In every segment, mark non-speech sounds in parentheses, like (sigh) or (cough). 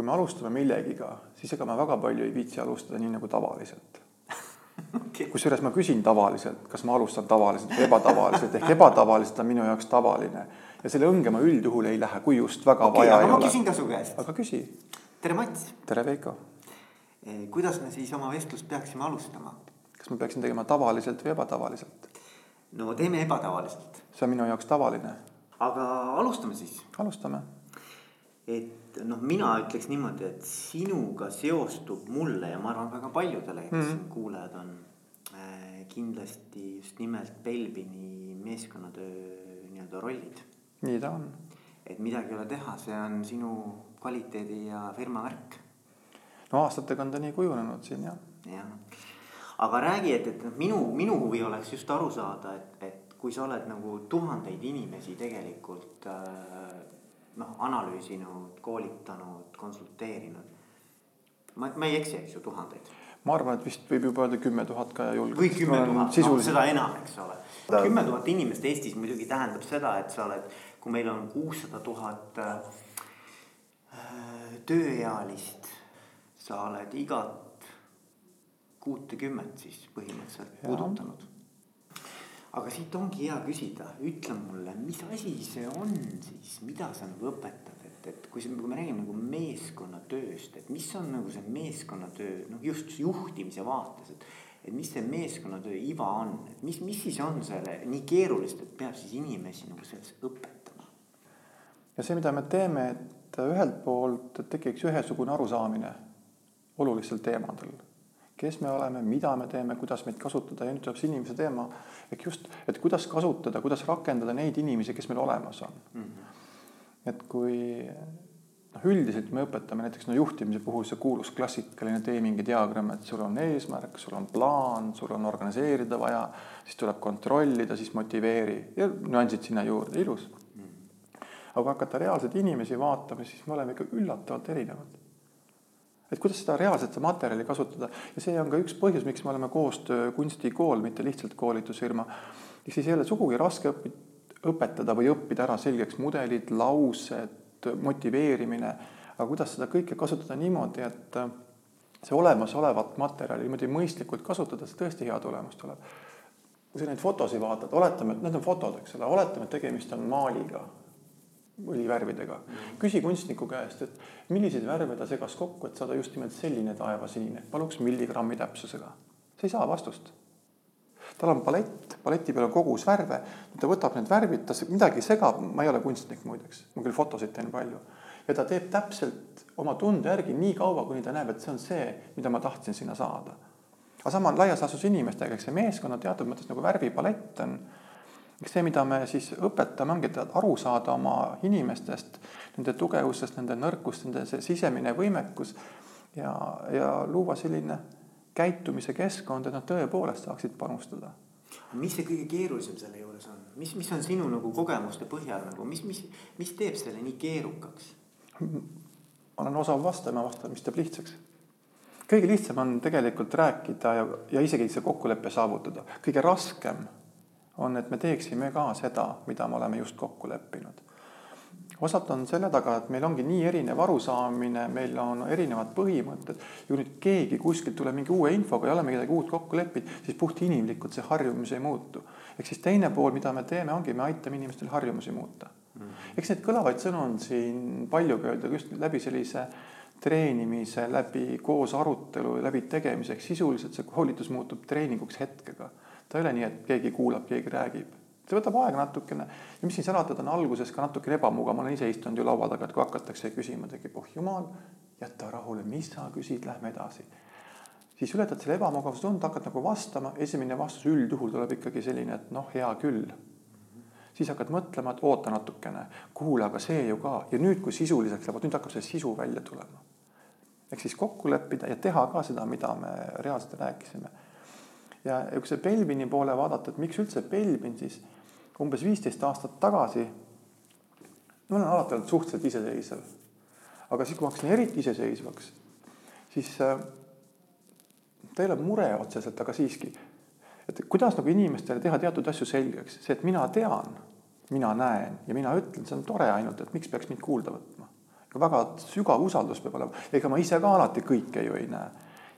kui me alustame millegiga, siis ega ma väga palju ei viitsi alustada nii nagu tavaliselt okei, kusjuures ma küsin tavaliselt, kas ma alustan tavaliselt või ebatavaliselt ehk ebatavaliselt on minu jaoks tavaline ja selle õnge ma üldjuhul ei lähe, kui just väga okei, vaja aga ei ma ole. küsin ka su käest. aga küsi, tere, Mats. tere Veiko, kuidas me siis oma vestlust peaksime alustama? kas ma peaksin tegema tavaliselt või ebatavaliselt? no teeme ebatavaliselt, see on minu jaoks tavaline, aga alustame siis. alustame. Et noh, mina ütleks niimoodi, et sinuga seostub mulle ja ma arvan väga paljudele, kes Mhm. siin kuulajad on äh, kindlasti just nimelt Belbini meeskonnatöö nii-öelda rollid. nii ta on. et midagi ei ole teha, see on sinu kvaliteedi ja firma värk no aastatega on ta nii kujunenud siin jah. jah, aga räägi, et, et noh, minu, minu huvi oleks just aru saada, et, et kui sa oled nagu tuhandeid inimesi tegelikult äh, noh, analüüsinud, koolitanud, konsulteerinud. ma, ma ei eksi, eks ju, tuhandeid ma arvan, et vist võib juba öelda kümme tuhat ka ja julgelt. või kümme tuhat, noh seda enam, eks ole. kümme tuhat inimest Eestis muidugi tähendab seda, et sa oled, kui meil on kuussada tuhat äh, tööealist, sa oled igat kuutekümmet siis põhimõtteliselt puudutanud. Aga siit ongi hea küsida, ütle mulle, mis asi see on siis, mida sa nagu õpetad, et, et kui kui me räägime nagu meeskonnatööst, et mis on nagu see meeskonnatöö, noh just juhtimise vaates, et et mis see meeskonnatöö iva on, et mis, mis siis on selle nii keerulist, et peab siis inimesi nagu selles õpetama? ja see, mida me teeme, et ühelt poolt tekiks ühesugune arusaamine olulistel teemadel, kes me oleme, mida me teeme, kuidas meid kasutada ja nüüd tuleb see inimese teema ehk just, et kuidas kasutada, kuidas rakendada neid inimesi, kes meil olemas on mm. -hmm. et kui noh, üldiselt me õpetame näiteks no juhtimise puhul see kuulus klassikaline teemingi diagramm, et sul on eesmärk, sul on plaan, sul on organiseerida vaja, siis tuleb kontrollida, siis motiveeri ja nüansid sinna juurde, ilus aga kui hakata reaalseid inimesi vaatama, siis me oleme ikka üllatavalt erinevad. Et kuidas seda reaalset materjali kasutada ja see on ka üks põhjus, miks me oleme koostöö kunstikool, mitte lihtsalt koolitusfirma. ehk siis ei ole sugugi raske õpi-, õpetada või õppida ära selgeks mudelid, laused, motiveerimine, aga kuidas seda kõike kasutada niimoodi, et see olemasolevat materjali niimoodi mõistlikult kasutada, see tõesti hea tulemus tuleb. kui sa neid fotosid vaatad, oletame, et need on fotod, eks ole, oletame, et tegemist on maaliga õlivärvidega. küsi kunstniku käest, et milliseid värve ta segas kokku, et saada just nimelt selline taevasinine, paluks milligrammi täpsusega. sa ei saa vastust. tal on palett, paleti peal on kogus värve, ta võtab need värvid, ta midagi segab, ma ei ole kunstnik muideks, ma küll fotosid teen palju. ja ta teeb täpselt oma tunde järgi nii kaua, kuni ta näeb, et see on see, mida ma tahtsin sinna saada. aga sama on laias laastus inimestega, eks see meeskonna teatud mõttes nagu värvipalett on eks see, mida me siis õpetame, ongi aru saada oma inimestest, nende tugevusest, nende nõrkust, nende see sisemine võimekus ja, ja luua selline käitumise keskkond, et nad tõepoolest saaksid panustada. mis see kõige keerulisem selle juures on, mis, mis on sinu nagu kogemuste põhjal nagu, mis, mis, mis teeb selle nii keerukaks? ma olen osav vastaja, ma vastan, mis teeb lihtsaks. kõige lihtsam on tegelikult rääkida ja, ja isegi see kokkulepe saavutada. kõige raskem on, et me teeksime ka seda, mida me oleme just kokku leppinud. osalt on selle taga, et meil ongi nii erinev arusaamine, meil on erinevad põhimõtted. kui nüüd keegi kuskilt tuleb mingi uue infoga, ei ole midagi uut kokku leppinud, siis puhtinimlikult see harjumus ei muutu. ehk siis teine pool, mida me teeme, ongi, me aitame inimestel harjumusi muuta mm.. eks neid kõlavaid sõnu on siin palju öelda just läbi sellise treenimise, läbi koos arutelu, läbi tegemise, ehk sisuliselt see koolitus muutub treeninguks hetkega ta ei ole nii, et keegi kuulab, keegi räägib. see võtab aega natukene ja mis siin salatada, on alguses ka natukene ebamugav, ma olen ise istunud ju laua taga, et kui hakatakse küsima, tekib, oh jumal, jäta rahule, mis sa küsid, lähme edasi. siis ületad selle ebamugavuse tunde, hakkad nagu vastama, esimene vastus üldjuhul tuleb ikkagi selline, et noh, hea küll. siis hakkad mõtlema, et oota natukene, kuule, aga see ju ka ja nüüd, kui sisuliseks läheb, nüüd hakkab see sisu välja tulema. ehk siis kokku leppida ja teha ka seda, mida me reaalselt rääkisime ja kui see Belbini poole vaadata, et miks üldse Belbin siis umbes viisteist aastat tagasi, ma olen alati olnud suhteliselt iseseisev, aga siis, kui ma hakkasin eriti iseseisvaks, siis äh, ta ei ole mure otseselt, aga siiski, et kuidas nagu inimestele teha teatud asju selgeks, see, et mina tean, mina näen ja mina ütlen, see on tore ainult, et miks peaks mind kuulda võtma. väga sügav usaldus peab olema, ega ma ise ka alati kõike ju ei näe.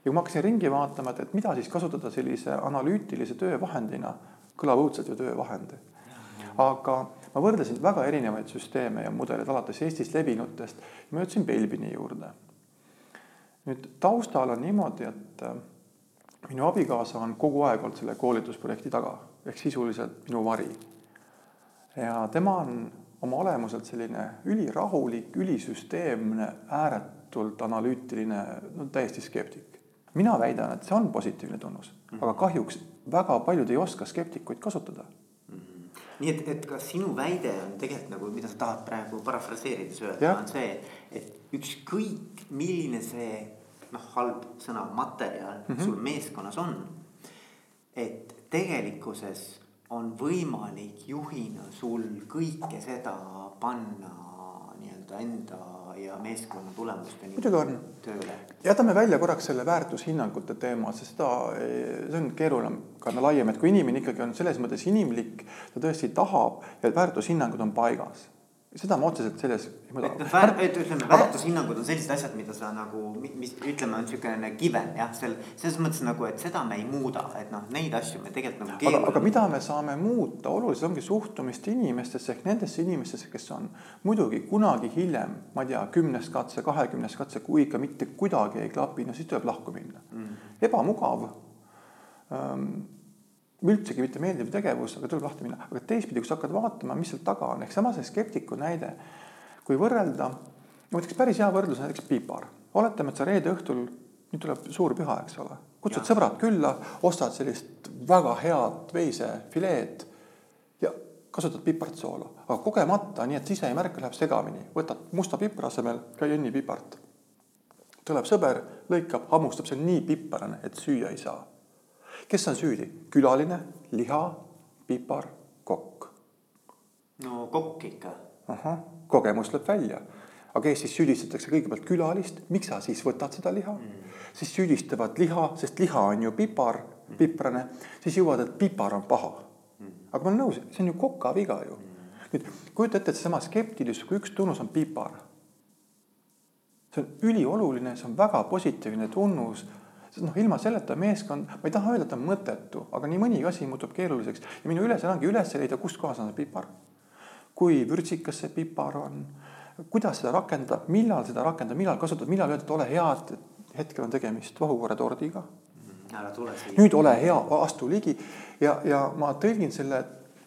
Ja kui ma hakkasin ringi vaatama, et, et mida siis kasutada sellise analüütilise töövahendina, kõlab õudselt ju töövahend. aga ma võrdlesin väga erinevaid süsteeme ja mudeleid alates Eestis levinutest ma jõudsin Belbini juurde. nüüd taustal on niimoodi, et äh, minu abikaasa on kogu aeg olnud selle koolitusprojekti taga ehk sisuliselt minu vari. ja tema on oma olemuselt selline ülirahulik, ülisüsteemne, ääretult analüütiline, no täiesti skeptik. Mina väidan, et see on positiivne tunnus mm, -hmm. aga kahjuks väga paljud ei oska skeptikuid kasutada mm. -hmm. nii et, et kas sinu väide on tegelikult nagu, mida sa tahad praegu parafraseerides öelda, on see, et ükskõik milline see noh, halb sõna materjal mm -hmm. sul meeskonnas on. et tegelikkuses on võimalik juhina sul kõike seda panna nii-öelda enda ja meeskonna tulemusteni muidugi on. jätame välja korraks selle väärtushinnangute teema, sest seda, see on keeruline ka laiem, et kui inimene ikkagi on selles mõttes inimlik, ta tõesti tahab ja väärtushinnangud on paigas seda ma otseselt selles et noh, et ütleme, väärtushinnangud on sellised asjad, mida sa nagu, mis ütleme, on niisugune given jah, sel, selles mõttes nagu, et seda me ei muuda, et noh, neid asju me tegelikult nagu keeruline. aga mida me saame muuta, oluliselt ongi suhtumist inimestesse ehk nendesse inimestesse, kes on muidugi kunagi hiljem, ma ei tea, kümnes katse, kahekümnes katse, kui ikka mitte kuidagi ei klapi, no siis tuleb lahku minna. Mm.. ebamugav. Ähm, üldsegi mitte meeldiv tegevus, aga tuleb lahti minna, aga teistpidi, kui sa hakkad vaatama, mis seal taga on, ehk sama see skeptiku näide, kui võrrelda, ma ütleks päris hea võrdlus on näiteks piipar. oletame, et sa reede õhtul, nüüd tuleb suur püha, eks ole, kutsud ja. sõbrad külla, ostad sellist väga head veisefileed ja kasutad pipartsoolu, aga kogemata, nii et ise ei märka, läheb segamini, võtad musta pipra asemel kajenni-pipart. tuleb sõber, lõikab, hammustab, see on nii piparane, et süüa ei saa kes on süüdi, külaline, liha, pipar, kokk? no kokk ikka. ahah, kogemus lööb välja. aga Eestis süüdistatakse kõigepealt külalist, miks sa siis võtad seda liha mm., siis süüdistavad liha, sest liha on ju pipar, mm. piprane, siis jõuavad, et pipar on paha mm.. aga ma olen nõus, see on ju koka viga ju mm.. nüüd kujuta ette, et seesama skeptilisus, kui üks tunnus on pipar. see on ülioluline, see on väga positiivne tunnus sest noh, ilma selleta meeskond, ma ei taha öelda, et ta on mõttetu, aga nii mõnigi asi muutub keeruliseks ja minu ülesanne ongi üles leida, kust kohas on see pipar. kui vürtsikas see pipar on, kuidas seda rakendada, millal seda rakendada, millal kasutada, millal öelda, et ole hea, et hetkel on tegemist vahukoore-tordiga. Mm, ära tule siia. nüüd ole hea, astu ligi ja, ja ma tõlgin selle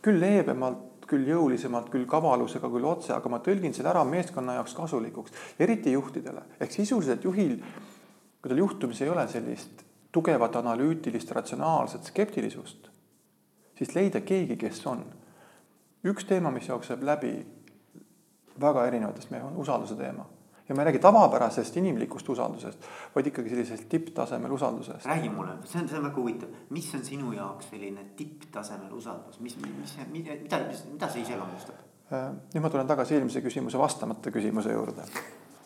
küll leebemalt küll jõulisemalt, küll kavalusega, küll otse, aga ma tõlgin selle ära meeskonna jaoks kasulikuks, eriti juhtidele. ehk sisuliselt juhil kui tal juhtumis ei ole sellist tugevat analüütilist, ratsionaalset skeptilisust, siis leida keegi, kes on. üks teema, mis jookseb läbi väga erinevatest meie usalduse teema ja ma ei räägi tavapärasest inimlikust usaldusest, vaid ikkagi sellisest tipptasemel usaldusest. räägi mulle, see on, see on väga huvitav, mis on sinu jaoks selline tipptasemel usaldus, mis, mis, mida, mida, mida see iseloomustab? Äh, nüüd ma tulen tagasi eelmise küsimuse vastamata küsimuse juurde,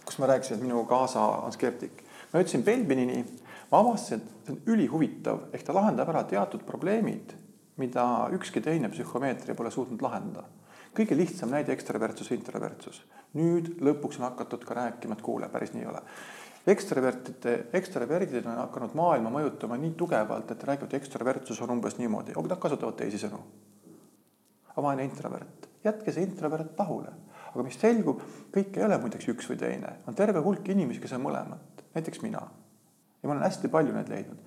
kus ma rääkisin, et minu kaasa on skeptik ma jõudsin Belbinini, ma avastasin, et see on ülihuvitav, ehk ta lahendab ära teatud probleemid, mida ükski teine psühhomeetria pole suutnud lahendada. kõige lihtsam näide ekstravertsus, introvertsus. nüüd lõpuks on hakatud ka rääkima, et kuule, päris nii ei ole. ekstravertide, ekstraverdid on hakanud maailma mõjutama nii tugevalt, et räägivad, ekstravertsus on umbes niimoodi, aga nad kasutavad teisi sõnu. vaene introvert, jätke see introvert tahule aga mis selgub, kõik ei ole muideks üks või teine, on terve hulk inimesi, kes on mõlemad näiteks mina. ja ma olen hästi palju neid leidnud.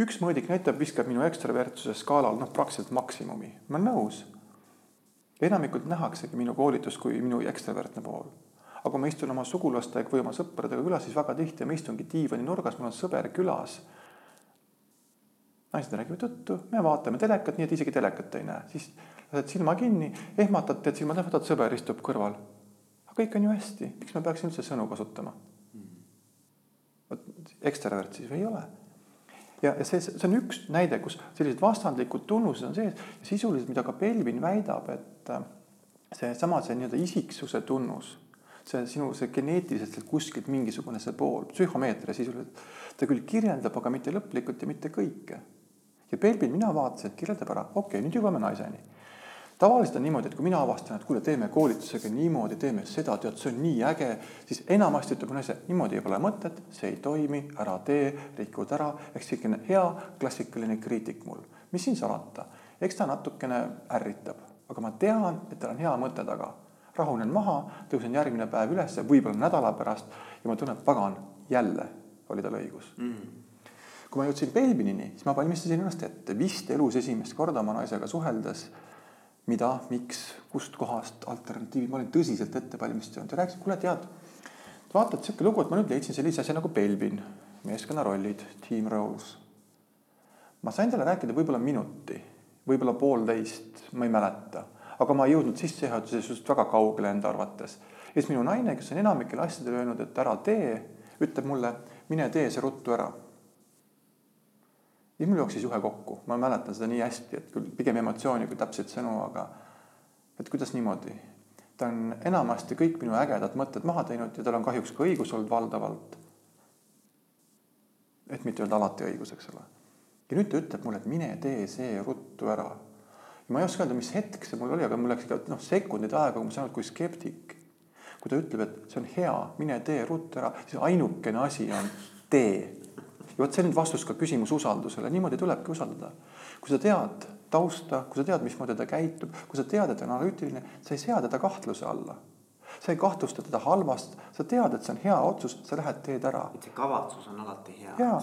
üks mõõdik näitab, viskab minu ekstravertsuse skaalal noh, praktiliselt maksimumi, ma olen nõus. enamikult nähaksegi minu koolitust kui minu ekstravertne pool. aga kui ma istun oma sugulastega või oma sõpradega külas, siis väga tihti ma istungi diivani nurgas, mul on sõber külas. naised räägivad juttu, me vaatame telekat, nii et isegi telekat ei näe, siis lased silma kinni, ehmatad, teed silmad lahvatad, sõber istub kõrval. aga kõik on ju hästi, miks ma peaksin üldse sõnu kasutama ekstravert siis või ei ole. ja, ja see, see on üks näide, kus sellised vastandlikud tunnused on sees sisuliselt, mida ka Belvin väidab, et äh, seesama, see nii-öelda isiksuse tunnus, see sinu, see geneetiliselt kuskilt mingisugune see pool, psühhomeetria sisuliselt, ta küll kirjeldab, aga mitte lõplikult ja mitte kõike. ja Belvin, mina vaatasin, et kirjeldab ära, okei okay,, nüüd jõuame naiseni. Tavaliselt on niimoodi, et kui mina avastan, et kuule, teeme koolitusega niimoodi, teeme seda, tead, see on nii äge, siis enamasti ütleb see, niimoodi pole mõtet, see ei toimi, ära tee, rikud ära, ehk selline hea klassikaline kriitik mul. mis siin salata, eks ta natukene ärritab, aga ma tean, et tal on hea mõte taga. rahunen maha, tõusen järgmine päev üles, võib-olla nädala pärast ja ma tunnen, pagan, jälle oli tal õigus mm. -hmm kui ma jõudsin Belbinini, siis ma valmistasin ennast ette, vist elus esimest korda oma naisega suheldes mida, miks, kustkohast, alternatiivi, ma olin tõsiselt ette valmistunud ja rääkisin, kuule, tead, vaata, et sihuke lugu, et ma nüüd leidsin sellise asja nagu Belbin, meeskonnarollid, team roles. ma sain talle rääkida võib-olla minuti, võib-olla poolteist, ma ei mäleta, aga ma ei jõudnud sissejuhatuses just väga kaugele enda arvates. ja siis minu naine, kes on enamikele asjadele öelnud, et ära tee, ütleb mulle, mine tee see ruttu ära siis mul jooksis juhe kokku, ma mäletan seda nii hästi, et küll pigem emotsiooni kui täpseid sõnu, aga et kuidas niimoodi. ta on enamasti kõik minu ägedad mõtted maha teinud ja tal on kahjuks ka õigus olnud valdavalt. et mitte öelda alati õigus, eks ole. ja nüüd ta ütleb mulle, et mine tee see ruttu ära. ja ma ei oska öelda, mis hetk see mul oli, aga mul läks ikka noh, sekundid aega, kui ma saan aru, kui skeptik. kui ta ütleb, et see on hea, mine tee ruttu ära, siis ainukene asi on tee ja vot see on nüüd vastus ka küsimus usaldusele, niimoodi tulebki usaldada. kui sa tead tausta, kui sa tead, mismoodi ta käitub, kui sa tead, et ta on analüütiline, sa ei sea teda kahtluse alla. sa ei kahtlusta teda halvast, sa tead, et see on hea otsus, sa lähed, teed ära. et see kavatsus on alati hea. jaa,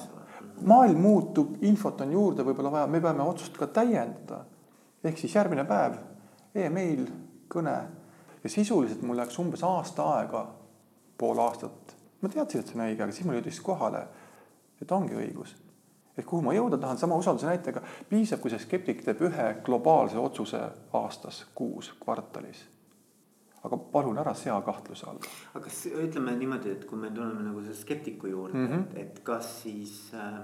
maailm muutub, infot on juurde võib-olla vaja, me peame otsust ka täiendada. ehk siis järgmine päev email, kõne ja sisuliselt mul läks umbes aasta aega, pool aastat. ma teadsin, et see on õige, aga siis mul jõudis kohale et ongi õigus. et kuhu ma jõuda tahan, sama usalduse näitega, piisab, kui see skeptik teeb ühe globaalse otsuse aastas, kuus, kvartalis. aga palun ära sea kahtluse alla. aga kas ütleme niimoodi, et kui me tuleme nagu selle skeptiku juurde mm, -hmm. et, et kas siis äh,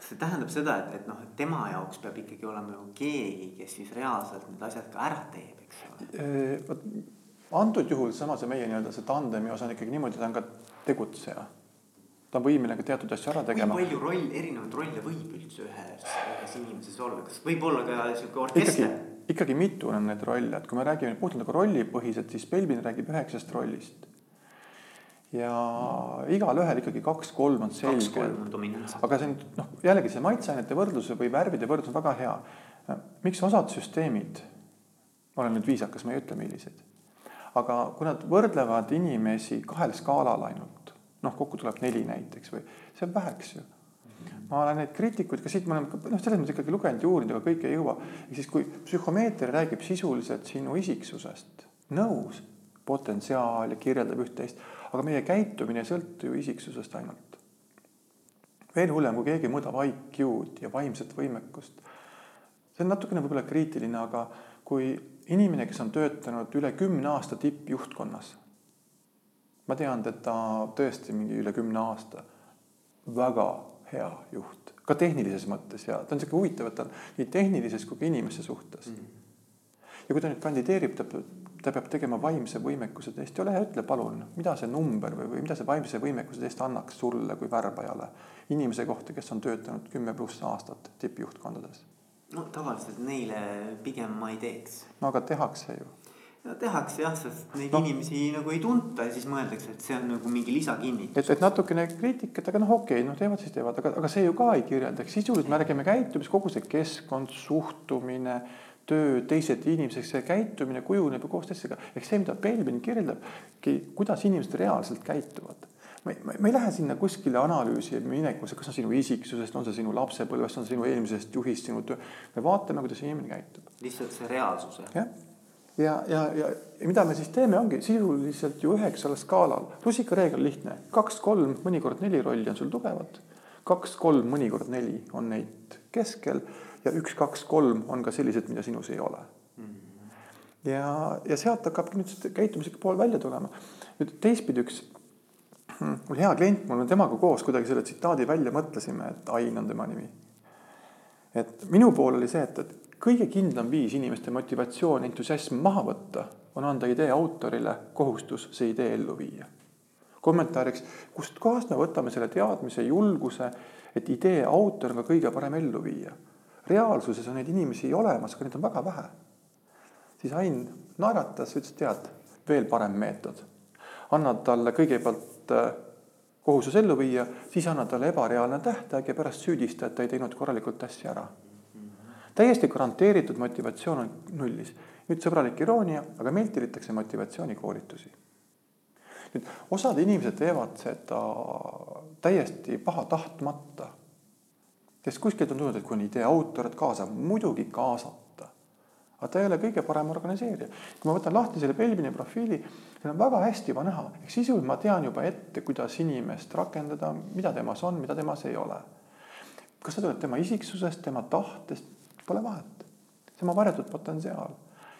see tähendab seda, et, et noh, et tema jaoks peab ikkagi olema ju keegi, kes siis reaalselt need asjad ka ära teeb, eks ole. vot antud juhul sama see meie nii-öelda see tandemi osa on ikkagi niimoodi, ta on ka tegutseja ta on võimeline ka teatud asju ära tegema. kui palju roll, erinevaid rolle võib üldse ühes, ühes inimeses olla, kas võib olla ka sihuke orkester? ikkagi mitu on neid rolle, et kui me räägime puhtalt nagu rollipõhiselt, siis Belbin räägib üheksast rollist. ja igalühel ikkagi kaks-kolm on selge. aga see on noh, jällegi see maitseainete võrdluse või värvide võrdlus on väga hea. miks osad süsteemid, ma olen nüüd viisakas, ma ei ütle, millised, aga kui nad võrdlevad inimesi kahel skaalal ainult noh, kokku tuleb neli näiteks või see on väheks ju. ma olen neid kriitikuid ka siit, ma olen noh, selles mõttes ikkagi lugenud ja uurinud, aga kõike ei jõua. ehk siis, kui psühhomeetria räägib sisuliselt sinu isiksusest, nõus, potentsiaal ja kirjeldab üht-teist, aga meie käitumine ei sõltu ju isiksusest ainult. veel hullem, kui keegi mõõdab IQ-d ja vaimset võimekust. see on natukene võib-olla kriitiline, aga kui inimene, kes on töötanud üle kümne aasta tippjuhtkonnas ma tean teda tõesti mingi üle kümne aasta. väga hea juht, ka tehnilises mõttes ja ta on sihuke huvitav, et ta on nii tehnilises kui ka inimeste suhtes mm. -hmm. ja kui ta nüüd kandideerib, ta, ta peab tegema vaimse võimekuse testi, ole hea, ütle palun, mida see number või, või mida see vaimse võimekuse test annaks sulle kui värbajale inimese kohta, kes on töötanud kümme pluss aastat tippjuhtkondades? no tavaliselt neile pigem ma ei teeks. no aga tehakse ju no tehakse jah, sest neid no. inimesi nagu ei tunta ja siis mõeldakse, et see on nagu mingi lisakinnitus. et, et natukene kriitikat, aga noh, okei okay,, noh teevad siis teevad, aga, aga see ju ka ei kirjelda, eks sisuliselt me räägime käitumis, kogu see keskkond, suhtumine, töö, teised inimesed, see käitumine kujuneb ju koos teistega. ehk see, mida Belvin kirjeldabki, kuidas inimesed reaalselt käituvad ma ei, ma ei lähe sinna kuskile analüüsi minekusse, kas on sinu isiksusest, on see sinu lapsepõlvest, on sinu eelmisest juhist, sinu töö. me vaatame, kuidas inimene käitub. lihtsalt see reaalsus. jah ja, ja, ja, mida me siis teeme, ongi sisuliselt ju üheksal skaalal. rusikareegel lihtne, kaks-kolm, mõnikord neli rolli on sul tugevad. kaks-kolm, mõnikord neli on neid keskel ja üks-kaks-kolm on ka sellised, mida sinus ei ole. ja, ja sealt hakkab nüüd see käitumise pool välja tulema. nüüd teistpidi üks mul hea klient, mul on temaga koos kuidagi selle tsitaadi välja mõtlesime, et Ain on tema nimi. et minu pool oli see, et, et kõige kindlam viis inimeste motivatsioon, entusiasm maha võtta, on anda idee autorile kohustus see idee ellu viia. kommentaariks, kust kohast me võtame selle teadmise, julguse, et idee autor on ka kõige parem ellu viia. reaalsuses on neid inimesi olemas, aga neid on väga vähe. siis Ain naeratas, ütles, tead, veel parem meetod. annad talle kõigepealt äh, kohustus ellu viia, siis annad talle ebareaalne tähtaeg ja pärast süüdista, et ta ei teinud korralikult asja ära. Täiesti garanteeritud motivatsioon on nullis. nüüd sõbralik iroonia, aga meilt tellitakse motivatsioonikoolitusi. nüüd osad inimesed teevad seda täiesti pahatahtmata. sest kuskilt on tulnud, et kui on idee autor, et kaasab, muidugi kaasata. aga ta ei ole kõige parem organiseerija. kui ma võtan lahti selle Belvini profiili seal on väga hästi juba näha, ehk sisuliselt ma tean juba ette, kuidas inimest rakendada, mida temas on, mida temas ei ole. kas see tuleb tema isiksusest, tema tahtest, pole vahet. tema varjatud potentsiaal.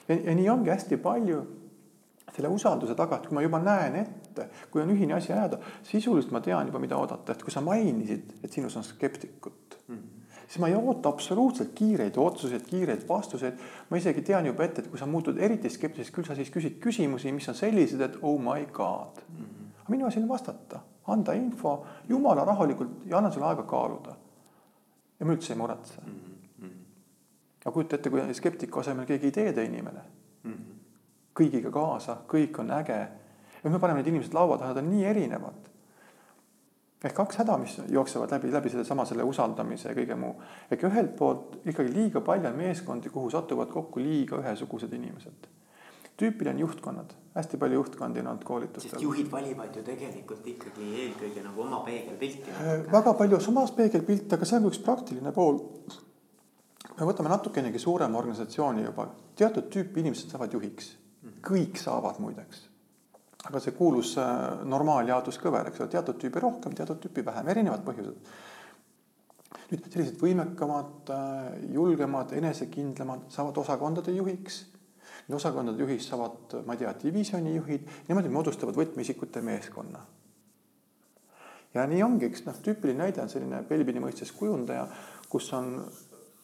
ja, ja nii ongi hästi palju selle usalduse taga, et kui ma juba näen ette, kui on ühine asi ajada, sisuliselt ma tean juba, mida oodata, et kui sa mainisid, et sinus on skeptikut mm, -hmm siis ma ei oota absoluutselt kiireid otsuseid, kiireid vastuseid. ma isegi tean juba ette, et kui sa muutud eriti skeptiliseks, küll sa siis küsid küsimusi, mis on sellised, et oh my god mm. -hmm. aga minu asi on vastata, anda info jumala rahulikult ja annan sulle aega kaaluda. ja ma üldse ei muretse mm. -hmm. Aga kujuta ette, kui skeptiku asemel keegi ideede inimene mm. -hmm. kõigiga kaasa, kõik on äge. ja me paneme need inimesed laua taha, nad on nii erinevad ehk kaks häda, mis jooksevad läbi, läbi sellesama selle usaldamise ja kõige muu. ehk ühelt poolt ikkagi liiga palju on meeskondi, kuhu satuvad kokku liiga ühesugused inimesed. tüüpiline juhtkonnad, hästi palju juhtkondi on olnud koolitustel. sest juhid valivad ju tegelikult ikkagi eelkõige nagu oma peegelpilti. Väga palju samas peegelpilte, aga see on üks praktiline pool. Me võtame natukenegi suurema organisatsiooni juba, teatud tüüpi inimesed saavad juhiks, kõik saavad muideks. Aga see kuulus äh, normaaljaotuskõver, eks ole, teatud tüüpi rohkem, teatud tüüpi vähem, erinevad põhjused. nüüd sellised võimekamad, äh, julgemad, enesekindlamad saavad osakondade juhiks. Osakondade juhist saavad, ma ei tea, divisjoni juhid, niimoodi moodustavad võtmeisikute meeskonna. ja nii ongi, eks noh, tüüpiline näide on selline Belbini mõistes kujundaja, kus on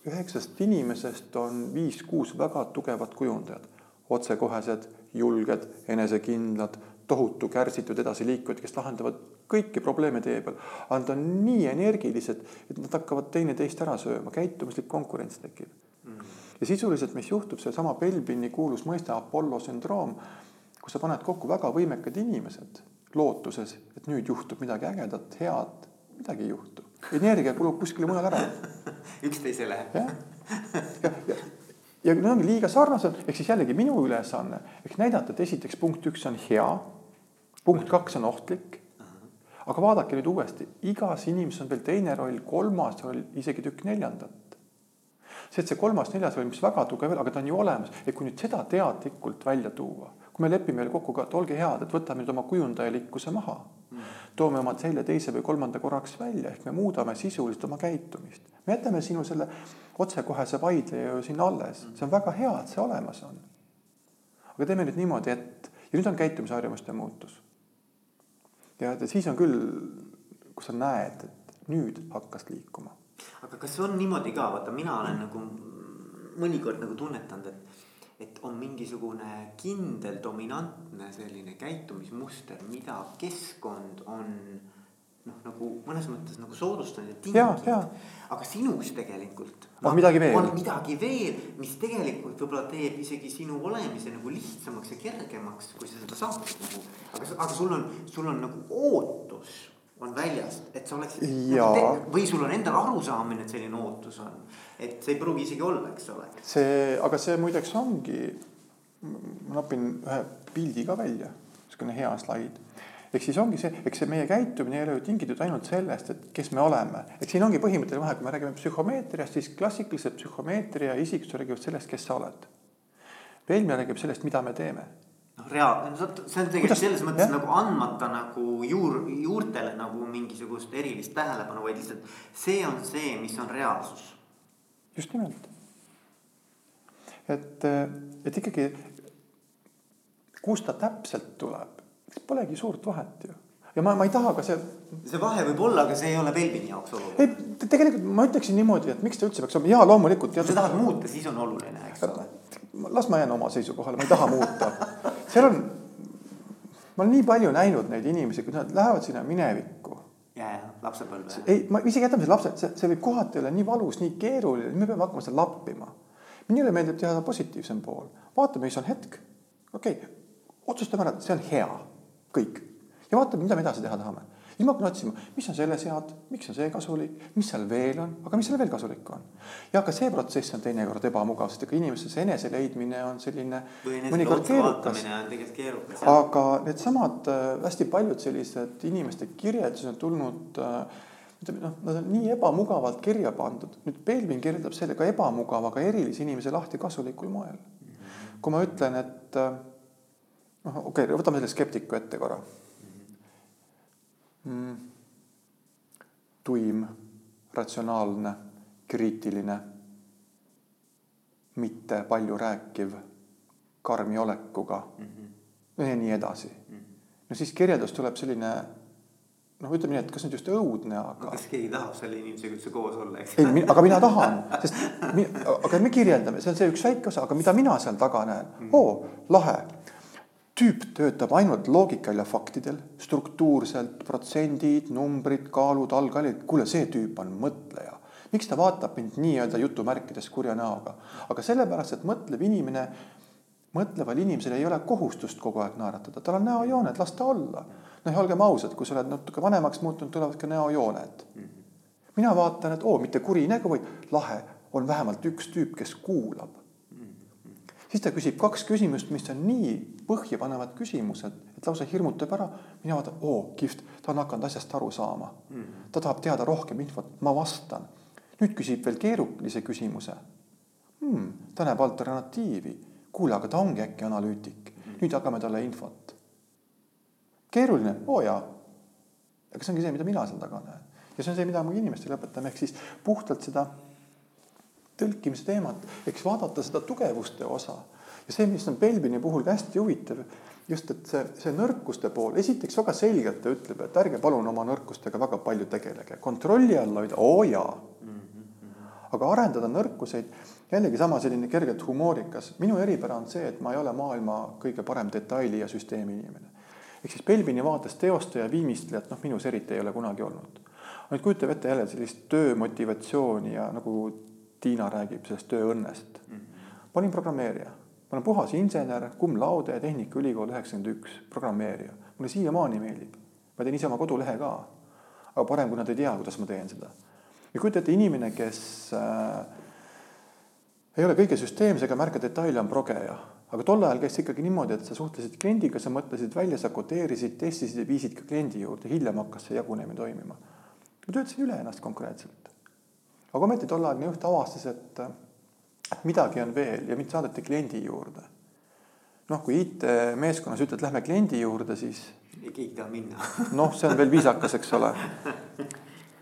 üheksast inimesest on viis-kuus väga tugevat kujundajat, otsekohesed julged, enesekindlad, tohutu kärsitud edasiliikujad, kes lahendavad kõiki probleeme tee peal. aga nad on nii energilised, et nad hakkavad teineteist ära sööma, käitumuslik konkurents tekib mm. -hmm. ja sisuliselt, mis juhtub, seesama Belbini kuulus mõiste Apollo sündroom, kus sa paned kokku väga võimekad inimesed lootuses, et nüüd juhtub midagi ägedat, head, midagi ei juhtu. energia kulub kuskile mujale ära (laughs) üksteisele. jah, ja, ja, ja need ongi liiga sarnased, ehk siis jällegi minu ülesanne ehk näidata, et esiteks punkt üks on hea, punkt kaks on ohtlik. aga vaadake nüüd uuesti, igas inimeses on veel teine roll, kolmas roll, isegi tükk neljandat. see, et see kolmas-neljas roll, mis väga tugev, aga ta on ju olemas, et kui nüüd seda teadlikult välja tuua, kui me lepime veel kokku ka, et olge head, et võtame nüüd oma kujundajalikkuse maha toome oma selle teise või kolmanda korraks välja, ehk me muudame sisuliselt oma käitumist. me jätame sinu selle otsekohese vaidle ju sinna alles, see on väga hea, et see olemas on. aga teeme nüüd niimoodi, et ja nüüd on käitumisharjumuste muutus. ja siis on küll, kus sa näed, et nüüd hakkas liikuma. aga kas on niimoodi ka, vaata, mina olen nagu mõnikord nagu tunnetanud, et et on mingisugune kindel dominantne selline käitumismuster, mida keskkond on noh, nagu mõnes mõttes nagu soodustanud ja tinginud. aga sinus tegelikult. on midagi veel. on midagi veel, mis tegelikult võib-olla teeb isegi sinu olemise nagu lihtsamaks ja kergemaks, kui sa seda saad nagu. aga, aga sul on, sul on nagu ootus on väljas, et sa oleksid. Nagu või sul on endal arusaamine, et selline ootus on, et see ei pruugi isegi olla, eks ole. see, aga see muideks ongi, ma napin ühe pildi ka välja, niisugune hea slaid ehk siis ongi see, eks see meie käitumine ei ole ju tingitud ainult sellest, et kes me oleme, eks siin ongi põhimõtteline vahe, kui me räägime psühhomeetriast, siis klassikaliselt psühhomeetria ja isiksus räägivad sellest, kes sa oled. Velmia räägib sellest, mida me teeme noh, reaalne, see on tegelikult selles mõttes jah? nagu andmata nagu juur, juurtele nagu mingisugust erilist tähelepanu, vaid lihtsalt see on see, mis on reaalsus. Just nimelt. et, et ikkagi, kust ta täpselt tuleb, polegi suurt vahet ju ja ma, ma ei taha ka see. see vahe võib olla, aga see ei ole Belbini jaoks oluline. ei, tegelikult ma ütleksin niimoodi, et miks ta üldse peaks olema, jaa, loomulikult. kui sa tahad muuta, siis on oluline, eks ole. las ma jään oma seisukohale, ma ei taha muuta seal on, ma olen nii palju näinud neid inimesi, kui nad lähevad sinna minevikku ja, ja lapsepõlve. ei, ma isegi jätame selle lapse, see, see võib kohati olla nii valus, nii keeruline, me peame hakkama seda lappima. minule meeldib teha positiivsem pool, vaatame, mis on hetk. okei okay., otsustame ära, see on hea, kõik ja vaatame, mida me edasi teha tahame ilma hakkama otsima, mis on selles head, miks on see kasulik, mis seal veel on, aga mis seal veel kasulik on. ja ka see protsess on teinekord ebamugav, sest ega inimestes enese leidmine on selline mõnikord keerukas. aga needsamad äh, hästi paljud sellised inimeste kirjeldused on tulnud äh, ütleme noh, nad on nii ebamugavalt kirja pandud, nüüd Belvin kirjeldab selle ka ebamugava, aga erilise inimese lahti kasulikul moel. kui ma ütlen, et äh, noh, okei okay,, võtame selle skeptiku ette korra mm, tuim, ratsionaalne, kriitiline, mitte palju rääkiv, karmi olekuga mm -hmm. ja nii edasi mm. -hmm. no siis kirjeldus tuleb selline noh, ütleme nii, et kas nüüd just õudne, aga. kas keegi tahab selle inimesega üldse koos olla, eks? ei, aga mina tahan, sest, aga me kirjeldame, see on see üks väike osa, aga mida mina seal taga näen mm, -hmm. oo, lahe tüüp töötab ainult loogikal ja faktidel, struktuurselt, protsendid, numbrid, kaalud, algkallid, kuule, see tüüp on mõtleja. miks ta vaatab mind nii-öelda jutumärkides kurja näoga, aga sellepärast, et mõtlev inimene, mõtleval inimesel ei ole kohustust kogu aeg naeratada, tal on näojooned, las ta olla. noh, ja olgem ausad, kui sa oled natuke vanemaks muutunud, tulevad ka näojooned. mina vaatan, et oo, mitte kuri nägu, vaid lahe, on vähemalt üks tüüp, kes kuulab siis ta küsib kaks küsimust, mis on nii põhjapanevad küsimused, et lausa hirmutab ära. mina vaatan, oo, kihvt, ta on hakanud asjast aru saama mm. -hmm. ta tahab teada rohkem infot, ma vastan. nüüd küsib veel keerulise küsimuse hmm,. ta näeb alternatiivi. kuule, aga ta ongi äkki analüütik mm. -hmm. nüüd jagame talle infot. keeruline, oo jaa. aga see ongi see, mida mina seal taga näen ja see on see, mida me inimestele õpetame, ehk siis puhtalt seda tõlkimise teemat, eks vaadata seda tugevuste osa. Ja see, mis on Belbini puhul hästi huvitav, just, et see, see nõrkuste pool, esiteks väga selgelt ta ütleb, et ärge palun oma nõrkustega väga palju tegelege, kontrolli all hoida, oo jaa. aga arendada nõrkuseid, jällegi sama selline kergelt humoorikas, minu eripära on see, et ma ei ole maailma kõige parem detaili ja süsteemi inimene. ehk siis Belbini vaates teostaja, viimistlejat, noh, minus eriti ei ole kunagi olnud. nüüd kujutab ette jälle sellist töömotivatsiooni ja nagu Tiina räägib sellest tööõnnest mm. -hmm. ma olin programmeerija, ma olen puhas insener, cum laude, Tehnikaülikool üheksakümmend üks, programmeerija. mulle siiamaani meeldib. ma teen ise oma kodulehe ka. aga parem, kui nad ei tea, kuidas ma teen seda. ja kujuta ette inimene, kes äh, ei ole kõige süsteemsega, märka detaile, on progeja. aga tol ajal käis ikkagi niimoodi, et sa suhtlesid kliendiga, sa mõtlesid välja, sa kodeerisid, testisid ja viisid ka kliendi juurde, hiljem hakkas see jagunemine toimima. ma töötasin üle ennast konkreetselt aga ometi tolleaegne juht avastas, et, et midagi on veel ja mind saadeti kliendi juurde. noh, kui IT-meeskonnas ütled, lähme kliendi juurde, siis. ei keegi taha minna (laughs) noh, see on veel viisakas, eks ole.